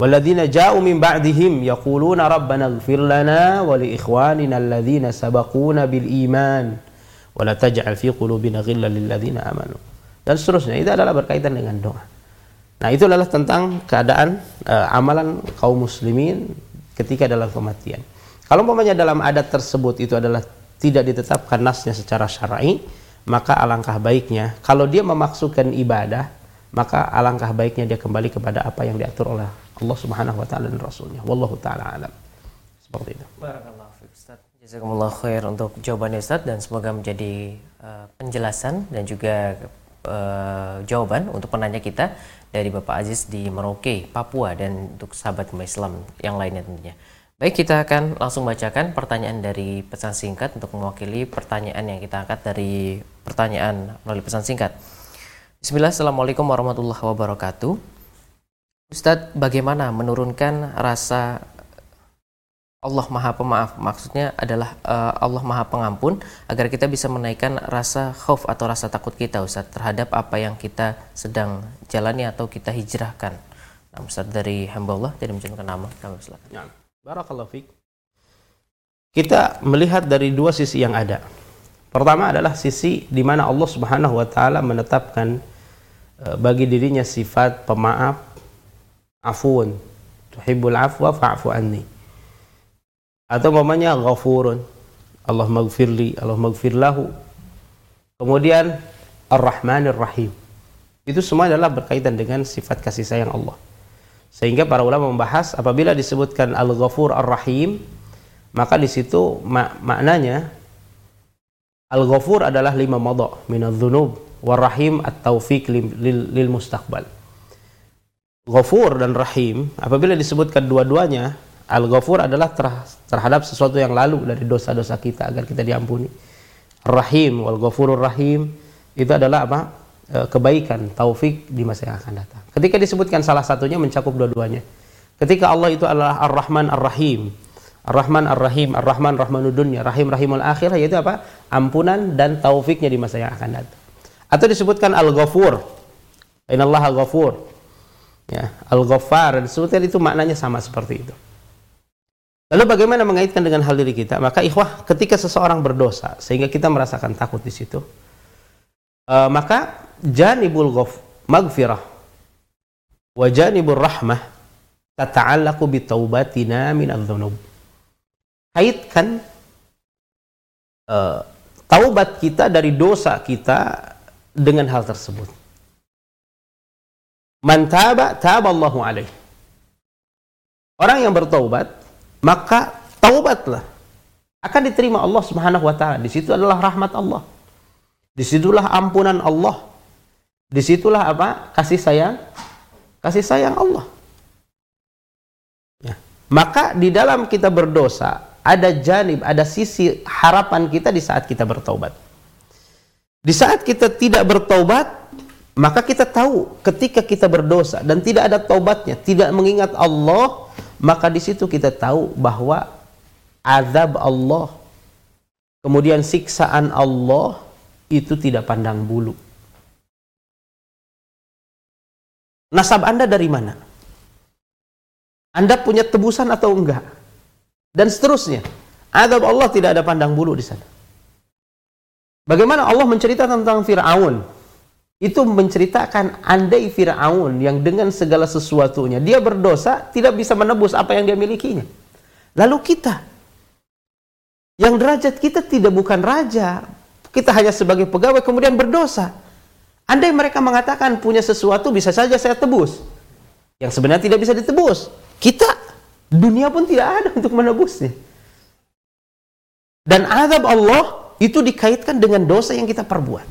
والذين جاءوا من بعدهم يقولون ربنا اغفر لنا ولإخواننا الذين سبقونا بالإيمان ولا تجعل في قلوبنا غلا للذين آمنوا dan seterusnya itu adalah berkaitan dengan doa. Nah, itu adalah tentang keadaan uh, amalan kaum muslimin ketika dalam kematian. Kalau umpamanya dalam adat tersebut itu adalah tidak ditetapkan nasnya secara syar'i, maka alangkah baiknya kalau dia memaksukan ibadah, maka alangkah baiknya dia kembali kepada apa yang diatur oleh Allah Subhanahu wa taala dan rasulnya. Wallahu taala alam. Seperti itu. Jazakumullah khair untuk jawabannya Ustaz dan semoga menjadi uh, penjelasan dan juga uh, jawaban untuk penanya kita dari Bapak Aziz di Merauke, Papua dan untuk sahabat Islam yang lainnya tentunya. Baik, kita akan langsung bacakan pertanyaan dari pesan singkat untuk mewakili pertanyaan yang kita angkat dari pertanyaan melalui pesan singkat. Bismillah, Assalamualaikum warahmatullahi wabarakatuh. Ustadz, bagaimana menurunkan rasa Allah Maha Pemaaf maksudnya adalah uh, Allah Maha Pengampun agar kita bisa menaikkan rasa khauf atau rasa takut kita Ustaz terhadap apa yang kita sedang jalani atau kita hijrahkan. Nah, Ustaz dari hamba Allah tidak mencantumkan nama kami silakan. Ya. Barakallahu fiik. Kita melihat dari dua sisi yang ada. Pertama adalah sisi di mana Allah Subhanahu wa taala menetapkan bagi dirinya sifat pemaaf, afun, tuhibbul afwa fa'fu anni. Atau mamanya ghafurun Allah magfirli Allah magfir lahu. Kemudian ar-rahmanir rahim itu semua adalah berkaitan dengan sifat kasih sayang Allah. Sehingga para ulama membahas apabila disebutkan al-ghafur ar-rahim maka di situ mak maknanya al-ghafur adalah lima madha minadz-dzunub war-rahim at-taufiq lil, lil, mustaqbal ghafur dan rahim apabila disebutkan dua-duanya Al-Ghafur adalah terhadap sesuatu yang lalu dari dosa-dosa kita agar kita diampuni. Rahim wal Ghafurur Rahim itu adalah apa? E, kebaikan, taufik di masa yang akan datang. Ketika disebutkan salah satunya mencakup dua-duanya. Ketika Allah itu adalah Ar-Rahman Ar-Rahim. Ar-Rahman Ar-Rahim, Ar-Rahman Rahmanud Dunya, Rahim Rahimul Akhirah yaitu apa? Ampunan dan taufiknya di masa yang akan datang. Atau disebutkan Al-Ghafur. Innallaha Ghafur. Ya, Al-Ghaffar disebutkan itu maknanya sama seperti itu. Lalu bagaimana mengaitkan dengan hal diri kita? Maka ikhwah, ketika seseorang berdosa sehingga kita merasakan takut di situ, uh, maka janibul ghaf magfirah wa janibur rahmah tata'allaqu bi taubatina min adz-dzunub. Kaitkan uh, taubat kita dari dosa kita dengan hal tersebut. Man taba taballahu alaih. Orang yang bertaubat maka taubatlah akan diterima Allah Subhanahu wa taala. Di situ adalah rahmat Allah. Di situlah ampunan Allah. Di situlah apa? Kasih sayang kasih sayang Allah. Ya. Maka di dalam kita berdosa ada janib, ada sisi harapan kita di saat kita bertobat. Di saat kita tidak bertobat, maka kita tahu ketika kita berdosa dan tidak ada taubatnya, tidak mengingat Allah, maka di situ kita tahu bahwa azab Allah kemudian siksaan Allah itu tidak pandang bulu. Nasab Anda dari mana? Anda punya tebusan atau enggak? Dan seterusnya. Azab Allah tidak ada pandang bulu di sana. Bagaimana Allah menceritakan tentang Fir'aun? itu menceritakan andai Firaun yang dengan segala sesuatunya dia berdosa tidak bisa menebus apa yang dia milikinya. Lalu kita yang derajat kita tidak bukan raja, kita hanya sebagai pegawai kemudian berdosa. Andai mereka mengatakan punya sesuatu bisa saja saya tebus. Yang sebenarnya tidak bisa ditebus. Kita dunia pun tidak ada untuk menebusnya. Dan azab Allah itu dikaitkan dengan dosa yang kita perbuat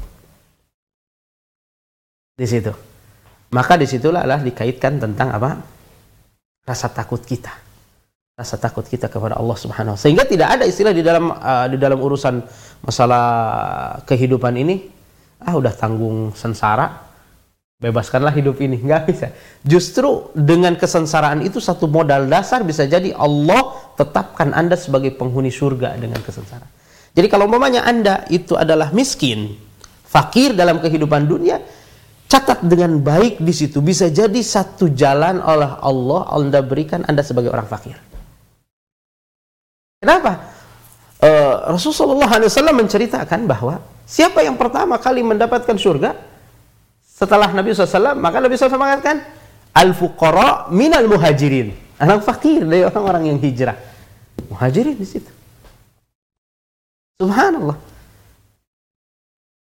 di situ. Maka di situlah adalah dikaitkan tentang apa? Rasa takut kita. rasa takut kita kepada Allah Subhanahu wa sehingga tidak ada istilah di dalam uh, di dalam urusan masalah kehidupan ini ah udah tanggung sengsara bebaskanlah hidup ini nggak bisa justru dengan kesengsaraan itu satu modal dasar bisa jadi Allah tetapkan anda sebagai penghuni surga dengan kesengsaraan jadi kalau umpamanya anda itu adalah miskin fakir dalam kehidupan dunia catat dengan baik di situ bisa jadi satu jalan oleh Allah anda berikan anda sebagai orang fakir Kenapa? Uh, Rasulullah SAW menceritakan bahwa siapa yang pertama kali mendapatkan surga setelah Nabi SAW, maka Nabi SAW mengatakan al-fuqara minal muhajirin. Anak fakir dari orang-orang yang hijrah. Muhajirin di situ. Subhanallah.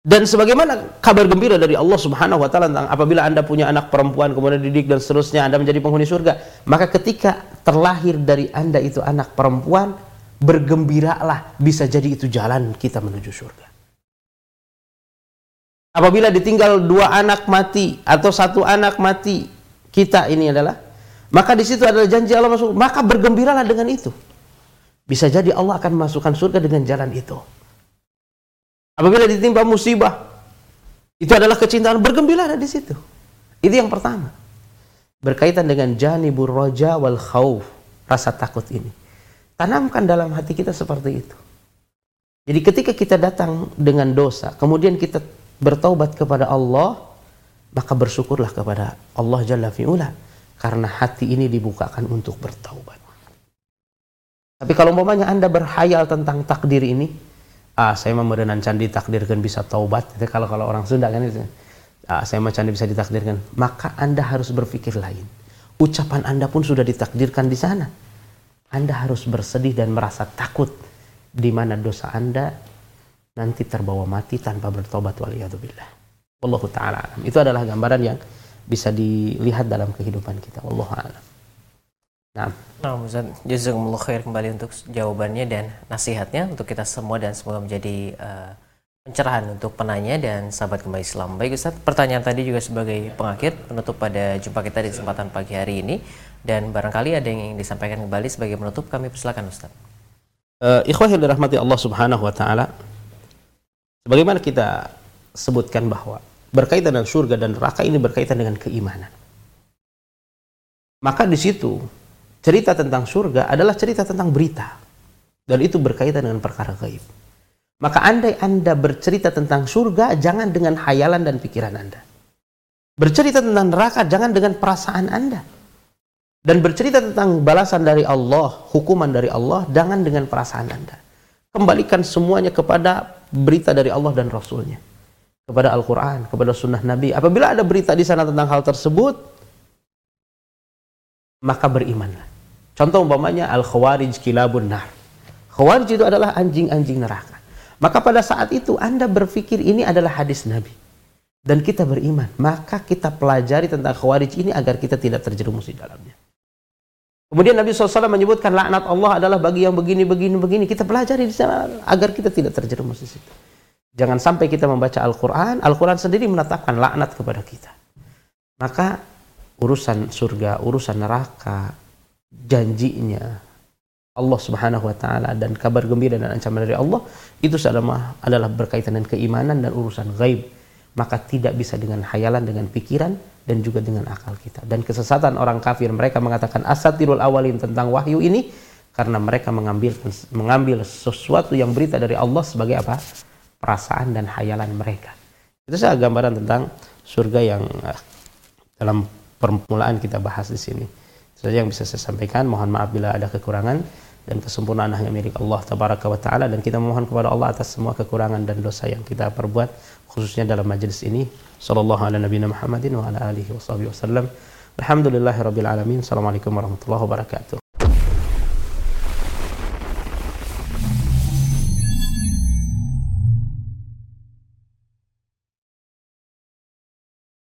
Dan sebagaimana kabar gembira dari Allah Subhanahu wa taala tentang apabila Anda punya anak perempuan kemudian didik dan seterusnya Anda menjadi penghuni surga, maka ketika terlahir dari Anda itu anak perempuan, bergembiralah bisa jadi itu jalan kita menuju surga. Apabila ditinggal dua anak mati atau satu anak mati, kita ini adalah maka di situ adalah janji Allah masuk, maka bergembiralah dengan itu. Bisa jadi Allah akan masukkan surga dengan jalan itu. Apabila ditimpa musibah, itu adalah kecintaan, bergembiralah di situ. Itu yang pertama. Berkaitan dengan janibur roja wal khawf, rasa takut ini. Tanamkan dalam hati kita seperti itu. Jadi ketika kita datang dengan dosa, kemudian kita bertaubat kepada Allah, maka bersyukurlah kepada Allah Jalla fi'ula. Karena hati ini dibukakan untuk bertaubat. Tapi kalau umpamanya Anda berhayal tentang takdir ini, ah saya mau merenan candi takdirkan bisa taubat. Itu kalau kalau orang Sunda kan itu. Ah, saya mau candi bisa ditakdirkan. Maka Anda harus berpikir lain. Ucapan Anda pun sudah ditakdirkan di sana anda harus bersedih dan merasa takut di mana dosa Anda nanti terbawa mati tanpa bertobat waliyadzubillah. Wallahu taala. Itu adalah gambaran yang bisa dilihat dalam kehidupan kita. Wallahu alam. Nah, nah Ustaz, jazakumullah khair kembali untuk jawabannya dan nasihatnya untuk kita semua dan semoga menjadi uh, pencerahan untuk penanya dan sahabat kembali Islam. Baik Ustaz, pertanyaan tadi juga sebagai pengakhir penutup pada jumpa kita di kesempatan pagi hari ini dan barangkali ada yang ingin disampaikan kembali sebagai penutup kami persilakan Ustaz. Uh, ikhwah yang dirahmati Allah Subhanahu wa taala. Sebagaimana kita sebutkan bahwa berkaitan dengan surga dan neraka ini berkaitan dengan keimanan. Maka di situ cerita tentang surga adalah cerita tentang berita dan itu berkaitan dengan perkara gaib. Maka andai Anda bercerita tentang surga jangan dengan hayalan dan pikiran Anda. Bercerita tentang neraka jangan dengan perasaan Anda dan bercerita tentang balasan dari Allah, hukuman dari Allah, jangan dengan perasaan Anda. Kembalikan semuanya kepada berita dari Allah dan Rasulnya. Kepada Al-Quran, kepada sunnah Nabi. Apabila ada berita di sana tentang hal tersebut, maka berimanlah. Contoh umpamanya Al-Khawarij Kilabun Nar. Khawarij itu adalah anjing-anjing neraka. Maka pada saat itu Anda berpikir ini adalah hadis Nabi. Dan kita beriman. Maka kita pelajari tentang Khawarij ini agar kita tidak terjerumus di dalamnya. Kemudian Nabi SAW menyebutkan laknat Allah adalah bagi yang begini, begini, begini. Kita pelajari di sana agar kita tidak terjerumus di situ. Jangan sampai kita membaca Al-Quran, Al-Quran sendiri menetapkan laknat kepada kita. Maka urusan surga, urusan neraka, janjinya Allah Subhanahu wa taala dan kabar gembira dan ancaman dari Allah itu adalah adalah berkaitan dengan keimanan dan urusan gaib. Maka tidak bisa dengan hayalan dengan pikiran dan juga dengan akal kita. Dan kesesatan orang kafir mereka mengatakan asatirul awalin tentang wahyu ini karena mereka mengambil mengambil sesuatu yang berita dari Allah sebagai apa? perasaan dan hayalan mereka. Itu saya gambaran tentang surga yang uh, dalam permulaan kita bahas di sini. Saja yang bisa saya sampaikan. Mohon maaf bila ada kekurangan dan kesempurnaan hanya milik Allah tabaraka wa taala. Dan kita memohon kepada Allah atas semua kekurangan dan dosa yang kita perbuat khususnya dalam majelis ini. Sallallahu ala nabiyina Muhammadin wa ala alihi wa sahbihi wasallam alhamdulillahirabbil alamin. Assalamualaikum warahmatullahi wabarakatuh